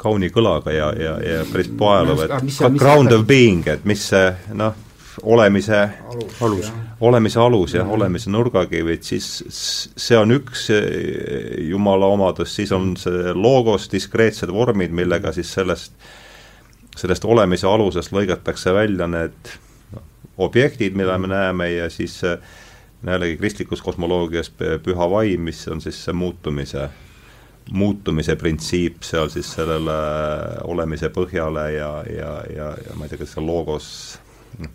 A: kauni kõlaga ja, ja, ja päris paeluv, et ground of being, et mis see noh, olemise
C: alus, alus.,
A: olemise alus jah mm, -hmm. olemise nurgakivi, et siis see on üks jumala omadus, siis on see logos, diskreetsed vormid, millega siis sellest, sellest olemise alusest lõigatakse välja need objektid, mida me näeme ja siis jällegi kristlikus kosmoloogias püha vaim, mis on siis see muutumise muutumise printsiip seal siis sellele olemise põhjale ja, ja, ja, ja ma ei tea, kas see logos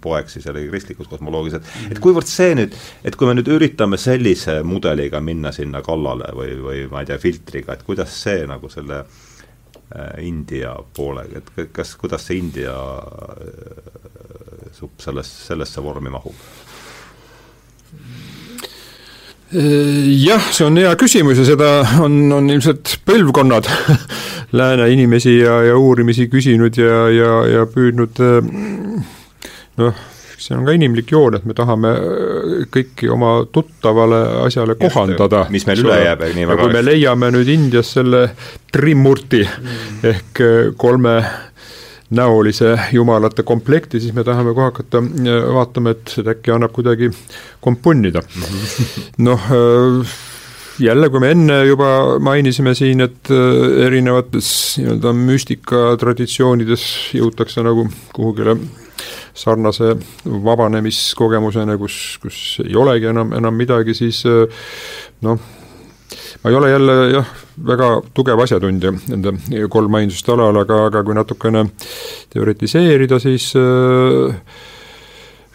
A: poeg siis jällegi kristlikus kosmoloogias, et et kuivõrd see nüüd, et kui me nüüd üritame sellise mudeliga minna sinna kallale või, või ma ei tea, filtriga, et kuidas see nagu selle äh, India poolega, et kas, kuidas see India äh, supp selles, sellesse vormi mahub?
B: jah, see on hea küsimus ja seda on, on ilmselt põlvkonnad lääne inimesi ja, ja uurimisi küsinud ja, ja, ja püüdnud noh, see on ka inimlik joon, et me tahame kõiki oma tuttavale asjale Just, kohandada.
A: mis meil üle jääb,
B: nii väga. kui me leiame nüüd Indias selle trimurti mm. ehk kolme näolise jumalate komplekti, siis me tahame kohe hakata äh, vaatama, et äkki annab kuidagi kompunnida. noh, äh, jälle, kui me enne juba mainisime siin, et äh, erinevates nii-öelda müstikatraditsioonides jõutakse nagu kuhugile sarnase vabanemiskogemusena, kus, kus ei olegi enam, enam midagi, siis noh, ma ei ole jälle jah, väga tugev asjatundja nende kolmainsust alal, aga, aga kui natukene teoritiseerida, siis äh,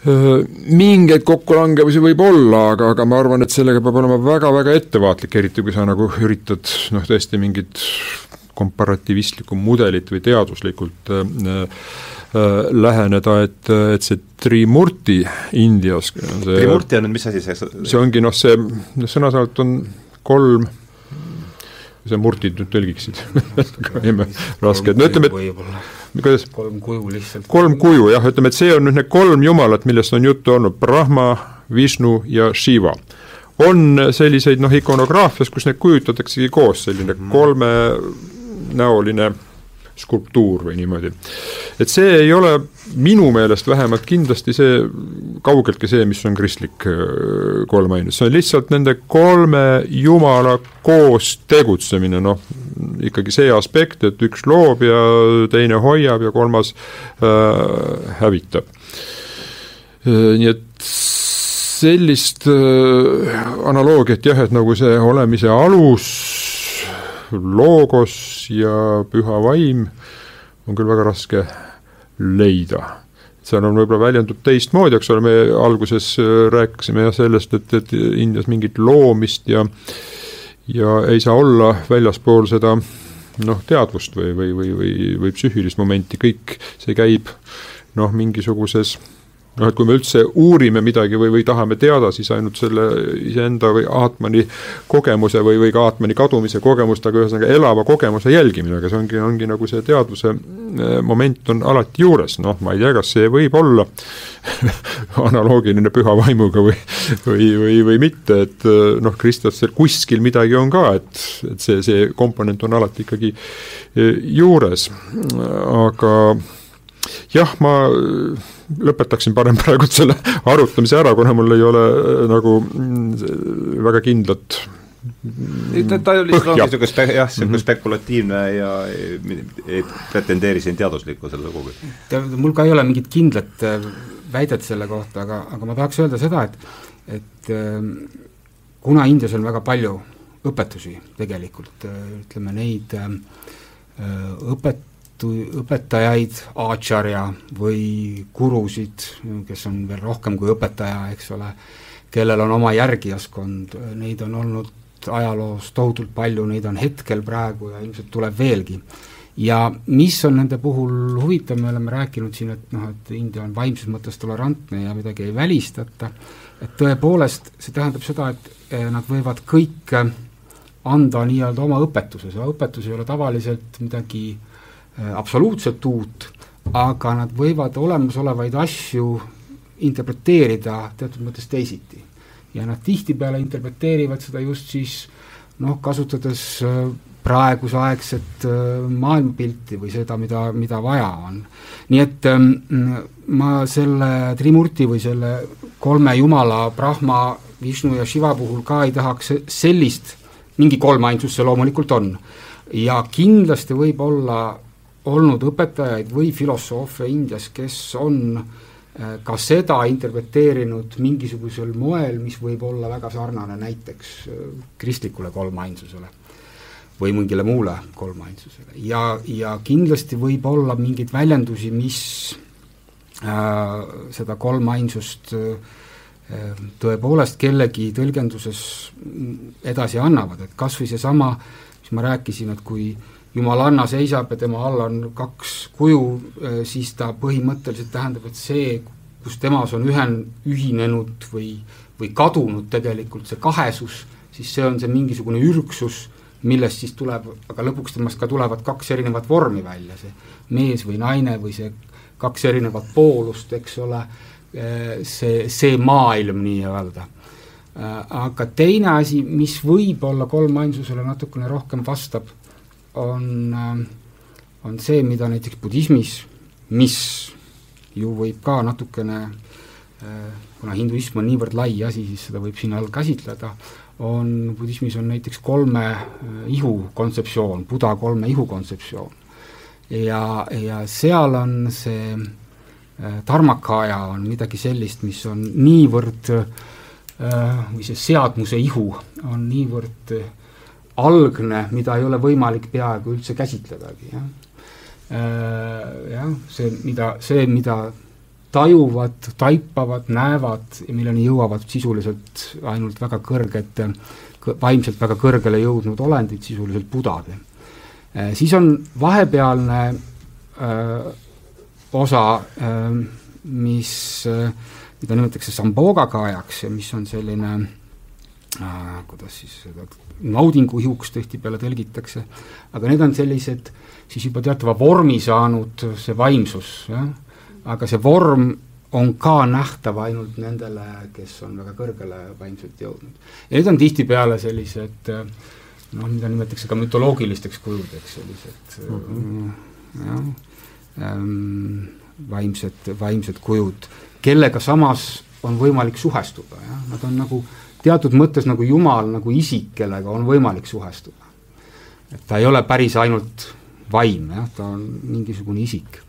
B: mingeid kokkulangevusi võib olla, aga, aga ma arvan, et sellega peab olema väga-väga ettevaatlik, eriti kui sa nagu üritad noh, tõesti mingit komparatiivistlikku mudelit või teaduslikult äh, äh, läheneda, et, et see Trimurti Indias
A: see, Trimurti on nüüd mis asi see?
B: see ongi noh, see sõna-sõnalt on kolm, sa murtid nüüd tõlgiksid raske, et no ütleme, et kuidas?
C: kolm kuju lihtsalt.
B: kolm kuju jah, ütleme, et see on nüüd need kolm jumalat, millest on juttu olnud, Brahma, Vishnu ja Shiva. on selliseid noh, ikonograafias, kus need kujutataksegi koos, selline mhm. Kolmenäoline skulptuur või niimoodi. et see ei ole minu meelest vähemalt kindlasti see, kaugeltki see, mis on kristlik äh, kolmainus, see on lihtsalt nende kolme jumala koos tegutsemine, noh, ikkagi see aspekt, et üks loob ja teine hoiab ja kolmas äh, hävitab äh,. nii et sellist äh, analoogiat jah, et nagu see olemise alus loogos ja püha vaim on küll väga raske leida. seal on võib-olla väljendub teistmoodi, eks ole, me alguses äh, rääkisime jah sellest, et, et Indias mingit loomist ja ja ei saa olla väljaspool seda noh, teadvust või, või, või, või, või psüühilist momenti, kõik see käib noh, mingisuguses noh, et kui me üldse uurime midagi või, või tahame teada, siis ainult selle iseenda või Aatmani kogemuse või, või ka Aatmani kadumise kogemust, aga ühesõnaga elava kogemuse jälgimine, aga see ongi, ongi nagu see teadvuse äh, moment on alati juures, noh, ma ei tea, kas see võib olla analoogiline püha vaimuga või, või, või, või mitte, et äh, noh, kristlastel kuskil midagi on ka, et, et see, see komponent on alati ikkagi äh, juures, aga jah, ma lõpetaksin parem praegu selle arutamise ära, kuna mul ei ole äh, nagu mm, väga kindlat
A: ta, ta oli niisugune spe-, jah, niisugune -hmm. spekulatiivne ja ei pretendeeri siin teaduslikkusele sugugi.
C: mul ka ei ole mingit kindlat äh, väidet selle kohta, aga, aga ma tahaks öelda seda, et et äh, kuna Indias on väga palju õpetusi tegelikult, ütleme neid õpet-, õpetajaid, aacharja või gurusid, kes on veel rohkem kui õpetaja, eks ole, kellel on oma järgijaskond, neid on olnud ajaloos tohutult palju, neid on hetkel praegu ja ilmselt tuleb veelgi. ja mis on nende puhul huvitav, me oleme rääkinud siin, et noh, et India on vaimses mõttes tolerantne ja midagi ei välistata, et tõepoolest see tähendab seda, et eh, nad võivad kõik anda nii-öelda oma õpetuse, see õpetus ei ole tavaliselt midagi eh, absoluutselt uut, aga nad võivad olemasolevaid asju interpreteerida teatud mõttes teisiti ja nad tihtipeale interpreteerivad seda just siis noh, kasutades äh, praegusaegset äh, maailmapilti või seda, mida, mida vaja on. nii et ähm, ma selle Trimurti või selle kolme jumala, Brahma, Vishnu ja Shiva puhul ka ei tahaks sellist, mingi kolmainsus see loomulikult on. ja kindlasti võib olla olnud õpetajaid või filosoofe Indias, kes on äh, Äh, ka seda interpreteerinud mingisugusel moel, mis võib olla väga sarnane näiteks äh, kristlikule kolmainsusele või mingile muule kolmainsusele. Ja, ja kindlasti võib olla mingeid väljendusi, mis äh, seda kolmainsust äh, tõepoolest kellegi tõlgenduses edasi annavad, et kas või seesama, mis ma rääkisin, et kui jumalanna seisab ja tema all on kaks kuju, äh, siis ta põhimõtteliselt tähendab, et see, kus temas on ühen-, ühinenud või, või kadunud tegelikult see kahesus, siis see on see mingisugune ürgsus, millest siis tuleb, aga lõpuks temast ka tulevad kaks erinevat vormi välja, see mees või naine või see kaks erinevat poolust, eks ole, äh, see, see maailm nii-öelda. Äh, aga teine asi, mis võib-olla kolmainsusele natukene rohkem vastab, on, äh, on see, mida näiteks budismis, mis ju võib ka natukene, äh, kuna hinduism on niivõrd lai asi, siis seda võib sinna all käsitleda, on, budismis on näiteks kolme äh, ihu kontseptsioon, Buda kolme ihu kontseptsioon. ja, ja seal on see dharmakaja on midagi sellist, mis on niivõrd või see seadmuse ihu on niivõrd algne, mida ei ole võimalik peaaegu üldse käsitledagi, jah. Äh, jah, see, mida, see, mida tajuvad, taipavad, näevad ja milleni jõuavad sisuliselt ainult väga kõrged, vaimselt väga kõrgele jõudnud olendid, sisuliselt budad. Äh, siis on vahepealne öö, äh, osa, mis, mida nimetatakse sambogakajaks ja mis on selline äh, kuidas siis seda naudinguihuks tihtipeale tõlgitakse, aga need on sellised siis juba teatava vormi saanud see vaimsus, jah, aga see vorm on ka nähtav ainult nendele, kes on väga kõrgele vaimselt jõudnud. ja need on tihtipeale sellised noh, mida nimetatakse ka mütoloogilisteks kujudeks, sellised mm -hmm. jah ähm,, vaimsed, vaimsed kujud, kellega samas on võimalik suhestuda, jah, nad on nagu äh, teatud mõttes nagu Jumal nagu isik, kellega on võimalik suhestuda. et ta ei ole päris ainult vaim, jah, ta on mingisugune isik.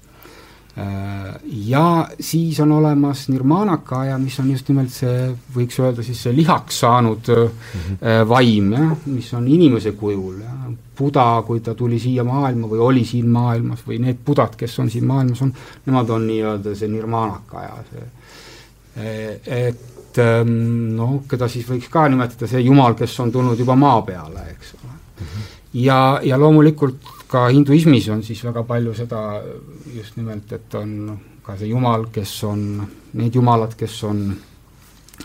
C: Äh, ja siis on olemas nirmanakaja, mis on just nimelt see, võiks öelda siis see lihaks saanud mm -hmm. vaim, jah, mis on inimese kujul, jah. Buda, kui ta tuli siia maailma või oli siin maailmas või need budad, kes on siin maailmas, on, nemad on nii-öelda see nirmanakaja, see äh, et et ähm, noh, keda siis võiks ka nimetada see jumal, kes on tulnud juba maa peale, eks ole mm. -hmm. ja, ja loomulikult ka hinduismis on siis väga palju seda just nimelt, et on ka see jumal, kes on, need jumalad, kes on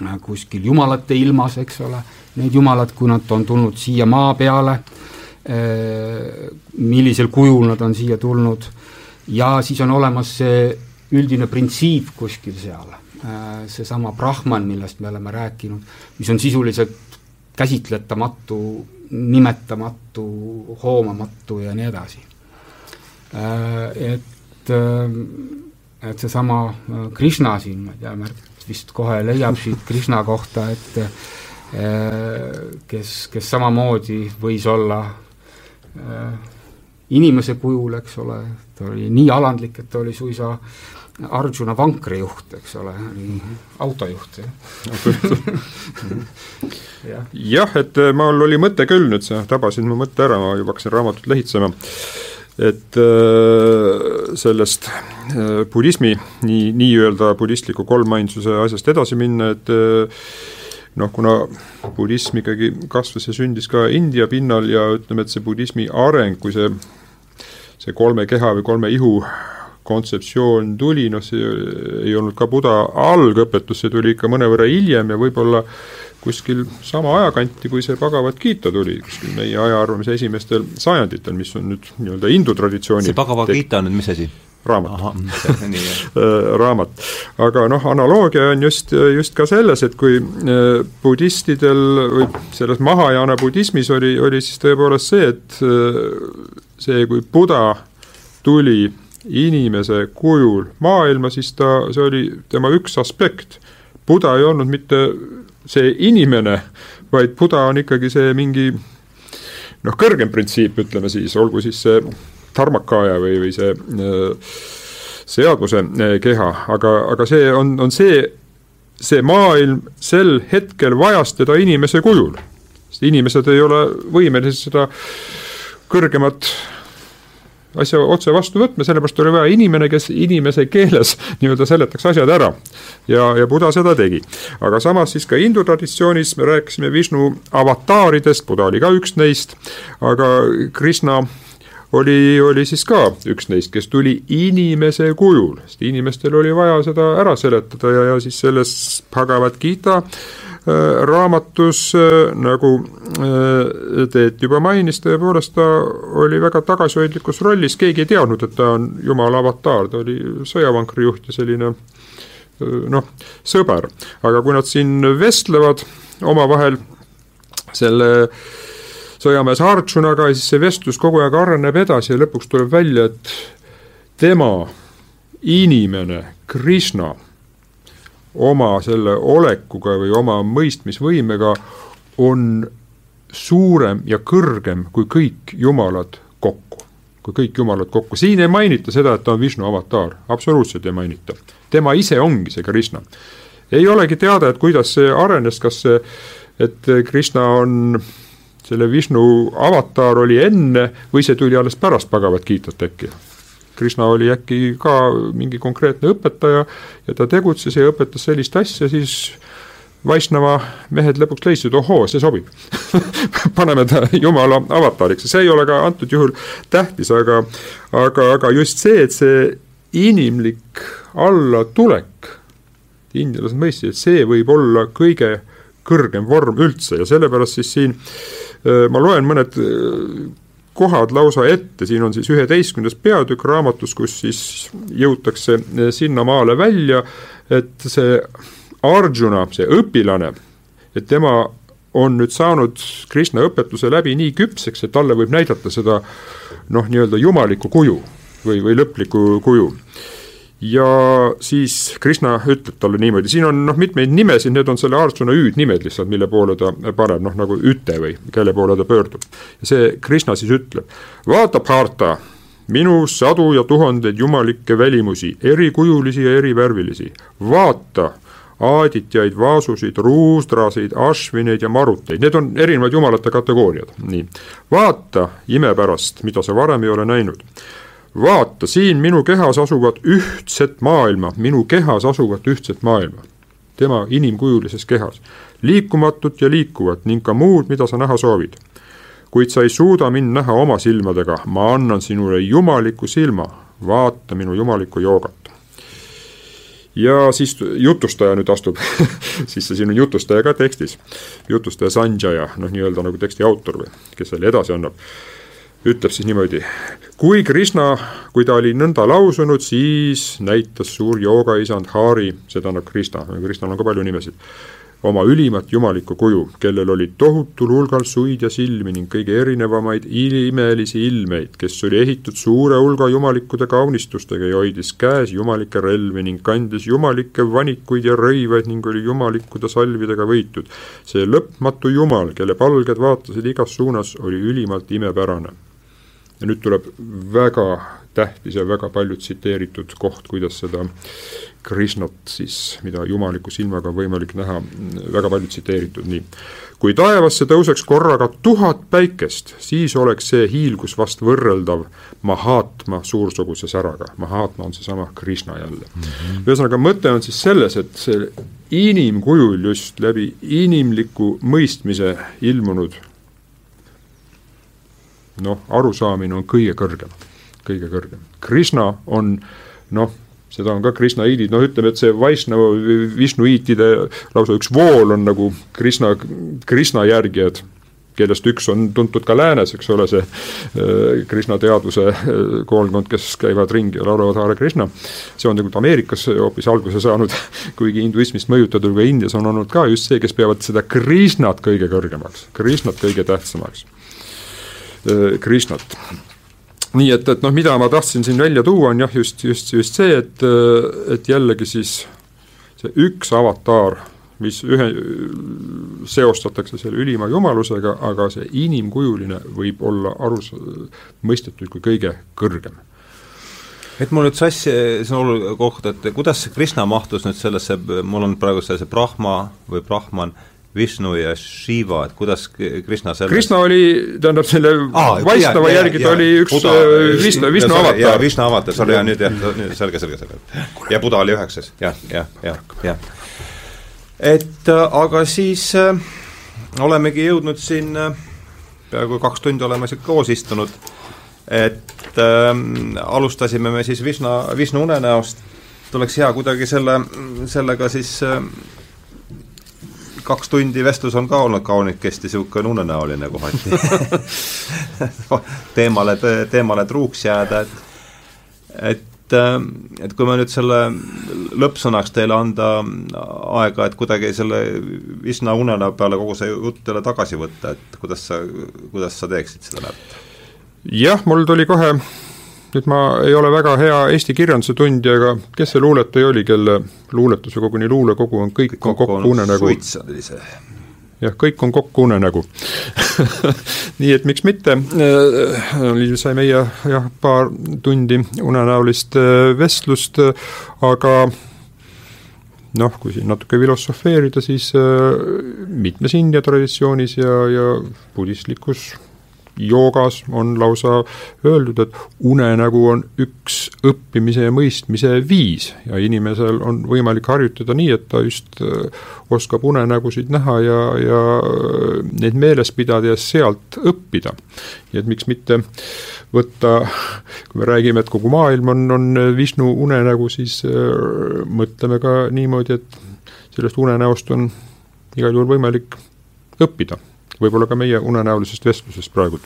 C: äh, kuskil jumalate ilmas, eks ole, need jumalad, kui nad on tulnud siia maa peale, äh, millisel kujul nad on siia tulnud, ja siis on olemas see üldine printsiip kuskil seal seesama Brahman, millest me oleme rääkinud, mis on sisuliselt käsitletamatu, nimetamatu, hoomamatu ja nii edasi. Äh, et, äh, et seesama Krishna siin, ma ei tea, Märt vist kohe leiab siit Krishna kohta, et kes, kes samamoodi võis olla inimese kujul, eks ole, ta oli nii alandlik, et ta oli suisa äh, Arjuna vankrijuht, eks ole, autojuht,
B: jah. jah, et äh, mul oli mõte küll nüüd, sa tabasid mu mõtte ära, ma juba hakkasin raamatut lehitsema. et äh, sellest äh, budismi, nii, nii-öelda budistliku kolmainsuse asjast edasi minna, et noh, kuna budism ikkagi kasvas ja sündis ka India pinnal ja ütleme, et see budismi areng, kui see, see kolme keha või kolme ihu kontseptsioon tuli, noh see ei olnud ka Buda algõpetus, see tuli ikka mõnevõrra hiljem ja võib-olla äh, kuskil sama ajakanti, kui see Bhagavad Gita tuli, kuskil meie aja arvamise esimestel sajanditel, mis on nüüd nii-öelda hindu traditsiooni
A: see Bhagavad Gita on nüüd mis asi?
B: raamat. Äh, raamat. aga noh, analoogia on just, just ka selles, et kui äh, budistidel või selles Mahajana budismis oli, oli siis tõepoolest see, et äh, see, kui Buda tuli inimese kujul maailma, siis ta, see oli tema üks aspekt. Buda ei olnud mitte see inimene, vaid Buda on ikkagi see mingi noh, kõrgem printsiip, ütleme siis, olgu siis see tarmakaja või, või see äh, seaduse äh, keha, aga, aga see on, on see, see maailm sel hetkel vajas teda inimese kujul. sest inimesed ei ole võimelised seda kõrgemat asja otse vastu võtma, sellepärast oli vaja inimene, kes inimese keeles nii-öelda seletaks asjad ära. ja, ja Buda seda tegi. aga samas siis ka hindu traditsioonis me rääkisime Vishnu avataaridest, Buda oli ka üks neist, aga Krishna oli, oli siis ka üks neist, kes tuli inimese kujul, sest inimestel oli vaja seda ära seletada ja, ja siis selles Bhagavad Gita Äh, raamatus, äh, nagu äh, Teet juba mainis, tõepoolest ta oli väga tagasihoidlikus rollis, keegi ei teadnud, et ta on jumala avataar, ta oli sõjavankrijuht ja selline noh, sõber. aga kui nad siin vestlevad omavahel selle sõjamees Arjunaga, siis see vestlus kogu aeg areneb edasi ja lõpuks tuleb välja, et tema, inimene, Krishna oma selle olekuga või oma mõistmisvõimega on suurem ja kõrgem kui kõik jumalad kokku. kui kõik jumalad kokku, siin ei mainita seda, et ta on Vishnu avataar, absoluutselt ei mainita. tema ise ongi see Krishna. ei olegi teada, et kuidas see arenes, kas see, et Krishna on selle Vishnu avataar oli enne või see tuli alles pärast Bhagavad Gitat äkki Krishna oli äkki ka mingi konkreetne õpetaja ja ta tegutses ja õpetas sellist asja, siis Vaisnava mehed lõpuks leidsid, ohoo, see sobib. Paneme ta jumala avatariks. Ja see ei ole ka antud juhul tähtis, aga aga, aga just see, et see inimlik allatulek, indialased mõistsid, et see võib olla kõige kõrgem vorm üldse ja sellepärast siis siin äh, ma loen mõned äh, kohad lausa ette, siin on siis üheteistkümnes peatükk raamatus, kus siis jõutakse sinnamaale välja, et see Arjuna, see õpilane, et tema on nüüd saanud Krishna õpetuse läbi nii küpseks, et talle võib näidata seda noh, nii-öelda jumalikku kuju või, või lõplikku kuju ja siis Krishna ütleb talle niimoodi, siin on noh, mitmeid nimesid, need on selle Arjuna hüüdnimed lihtsalt, mille poole ta paneb, noh nagu üte või kelle poole ta pöördub. ja see Krishna siis ütleb, vaata, Bharta, minu sadu ja tuhandeid jumalikke välimusi, erikujulisi ja erivärvilisi, vaata aaditjaid, vaasusid, ruustrasid, ašvineid ja maruteid, need on erinevad jumalate kategooriad, nii. vaata imepärast, mida sa varem ei ole näinud vaata, siin minu kehas asuvat ühtset maailma, minu kehas asuvat ühtset maailma. tema inimkujulises kehas, liikumatut ja liikuvat ning ka muud, mida sa näha soovid. kuid sa ei suuda mind näha oma silmadega, ma annan sinule jumaliku silma, vaata minu jumalikku joogat. Ja siis jutustaja nüüd astub sisse, siin on jutustaja ka tekstis, jutustaja Sanjaya, noh, nii-öelda nagu teksti autor või kes selle edasi annab ütleb siis niimoodi, kui Krishna, kui ta oli nõnda lausunud, siis näitas suur joogaisand Hari, see tähendab Krishna, Krishnal on ka palju nimesid, oma ülimat jumalikku kuju, kellel oli tohutul hulgal suid ja silmi ning kõige erinevamaid imelisi ilmeid, kes oli ehitud suure hulga jumalikkude kaunistustega ja hoidis käes jumalikke relvi ning kandis jumalikke vanikuid ja rõivaid ning oli jumalikkude salvidega võitud. see lõpmatu jumal, kelle palged vaatasid igas suunas, oli ülimalt imepärane ja nüüd tuleb väga tähtis ja väga palju tsiteeritud koht, kuidas seda Krishnat siis, mida jumaliku silmaga on võimalik näha, väga palju tsiteeritud, nii. kui taevasse tõuseks korraga tuhat päikest, siis oleks see hiilgus vast võrreldav Mahatma suursuguse säraga. Mahatma on seesama Krishna jälle mm. -hmm. ühesõnaga, mõte on siis selles, et see inimkujul just läbi inimliku mõistmise ilmunud noh, arusaamine on kõige kõrgem, kõige kõrgem. Krishna on noh, seda on ka Krishnaidid, noh ütleme, et see Vaisnava, Vishnuiitide lausa üks vool on nagu Krishna, Krishna järgijad, kellest üks on tuntud ka läänes, eks ole, see äh, Krishna teadvuse äh, koolkond, kes käivad ringi ja laulavad Hare Krishna. see on tegelikult Ameerikas hoopis alguse saanud, kuigi hinduismist mõjutatud ka Indias on olnud ka just see, kes peavad seda Krishnat kõige kõrgemaks, Krishnat kõige tähtsamaks. Äh, Krishnat. Nii et, et noh, mida ma tahtsin siin välja tuua, on jah, just, just, just see, et, et jällegi siis see üks avataar, mis ühe, seostatakse selle ülima jumalusega, aga see inimkujuline võib olla arus, mõistetud kui kõige kõrgem.
A: Et mul nüüd sassi, see on oluline koht, et kuidas Krishna mahtus nüüd sellesse, mul on praegu see, see Brahma või Brahman, Vishnu ja Shiva, et kuidas Krishna selles
B: Krishna oli, tähendab selle ah, Vaisnava järgi ta oli üks Buda, äh, Vishnu, Vishnu avatar.
A: jaa, Vishnu avatar, sorry, nüüd jah, selge, selge, selge. ja Buda oli üheksas, jah, jah, jah, jah. et äh, aga siis äh, olemegi jõudnud siin äh, peaaegu kaks tundi oleme siin koos istunud, et äh, alustasime me siis Vishna, Vishnu unenäost, oleks hea kuidagi selle, sellega siis äh, kaks tundi vestlus on ka olnud kaunikesti niisugune unenäoline kohati teemale, teemale truuks jääda, et et et kui me nüüd selle lõppsõnaks teile anda aega, et kuidagi selle Visna unenäo peale kogu see jutt jälle tagasi võtta, et kuidas sa, kuidas sa teeksid seda näpp?
B: jah, mul tuli kohe nüüd ma ei ole väga hea eesti kirjanduse tundja, aga kes see luuletaja oli, kelle luuletus või koguni luulekogu on Kõik, kõik on kokku unenägu? jah, kõik on kokku unenägu nii et miks mitte, äh, oli, sai meie jah, paar tundi unenäolist äh, vestlust, aga noh, kui siin natuke filosofeerida, siis äh, mitmes India traditsioonis ja, ja budistlikus joogas on lausa öeldud, et unenägu on üks õppimise ja mõistmise viis ja inimesel on võimalik harjutada nii, et ta just äh, oskab unenägusid näha ja, ja äh, neid meeles pidada ja sealt õppida. nii et miks mitte võtta, kui me räägime, et kogu maailm on, on Vishnu unenägu, siis äh, mõtleme ka niimoodi, et sellest unenäost on igal juhul võimalik õppida võib-olla ka meie unenäolisest vestlusest praegu.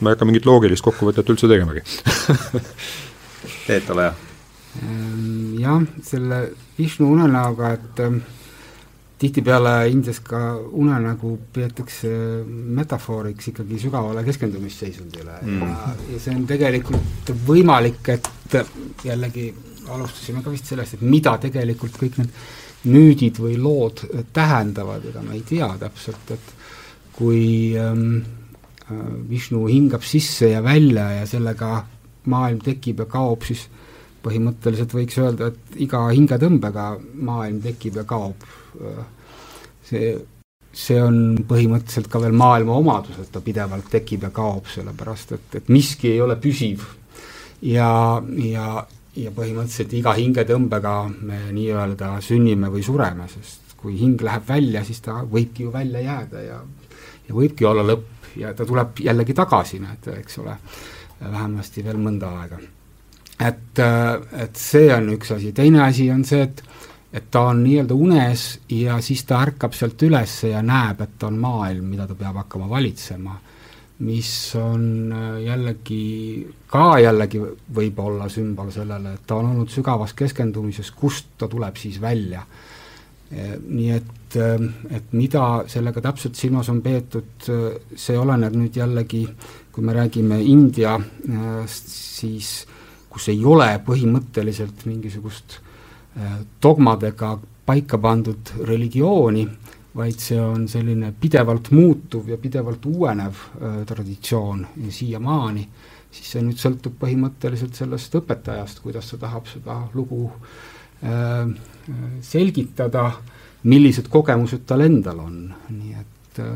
B: ma ei hakka mingit loogilist kokkuvõtet üldse tegemagi
A: Teet, ole hea.
C: Ehm, jah, selle Vishnu unenäoga, et ähm, tihtipeale Indias ka unenägu peetakse metafooriks ikkagi sügavale keskendumisseisundile mm. ja, ja see on tegelikult võimalik, et jällegi alustasime ka vist sellest, et mida tegelikult kõik need müüdid või lood tähendavad, ega me ei tea täpselt, et kui ähm, äh, Vishnu hingab sisse ja välja ja sellega maailm tekib ja kaob, siis põhimõtteliselt võiks öelda, et iga hingetõmbega maailm tekib ja kaob. Äh, see, see on põhimõtteliselt ka veel maailma omadus, et ta pidevalt tekib ja kaob, sellepärast et, et miski ei ole püsiv. ja, ja, ja põhimõtteliselt iga hingetõmbega me nii-öelda sünnime või sureme, sest kui hing läheb välja, siis ta võibki ju välja jääda ja ja võibki olla lõpp ja ta tuleb jällegi tagasi, näed, eks ole, vähemasti veel mõnda aega. et, et see on üks asi, teine asi on see, et et ta on nii-öelda unes ja siis ta ärkab sealt üles ja näeb, et on maailm, mida ta peab hakkama valitsema, mis on jällegi, ka jällegi võib olla sümbol sellele, et ta on olnud sügavas keskendumises, kust ta tuleb siis välja nii et, et mida sellega täpselt silmas on peetud, see oleneb nüüd jällegi, kui me räägime Indiast, siis kus ei ole põhimõtteliselt mingisugust äh, dogmadega paika pandud religiooni, vaid see on selline pidevalt muutuv ja pidevalt uuenev äh, traditsioon siiamaani, siis see nüüd sõltub põhimõtteliselt sellest õpetajast, kuidas ta tahab seda lugu äh, selgitada, millised kogemused tal endal on, nii et äh,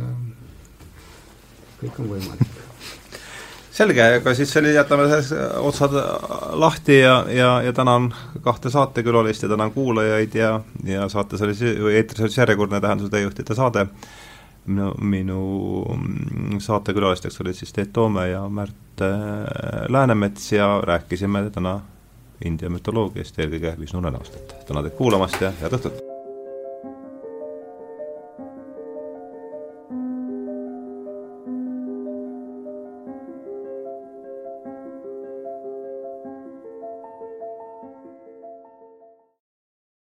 C: kõik on võimalik
A: selge, aga siis oli, jätame otsad lahti ja, ja, ja tänan kahte saatekülalist ja tänan kuulajaid ja, ja saates oli see, või eetris oli siis järjekordne Tähenduse teejuhtide saade. minu, minu saatekülalisteks olid siis Teet Toome ja Märt äh, Läänemets ja rääkisime täna India mütoloogiast, eelkõige Vishnu unenäost, et tänan teid kuulamast ja head õhtut!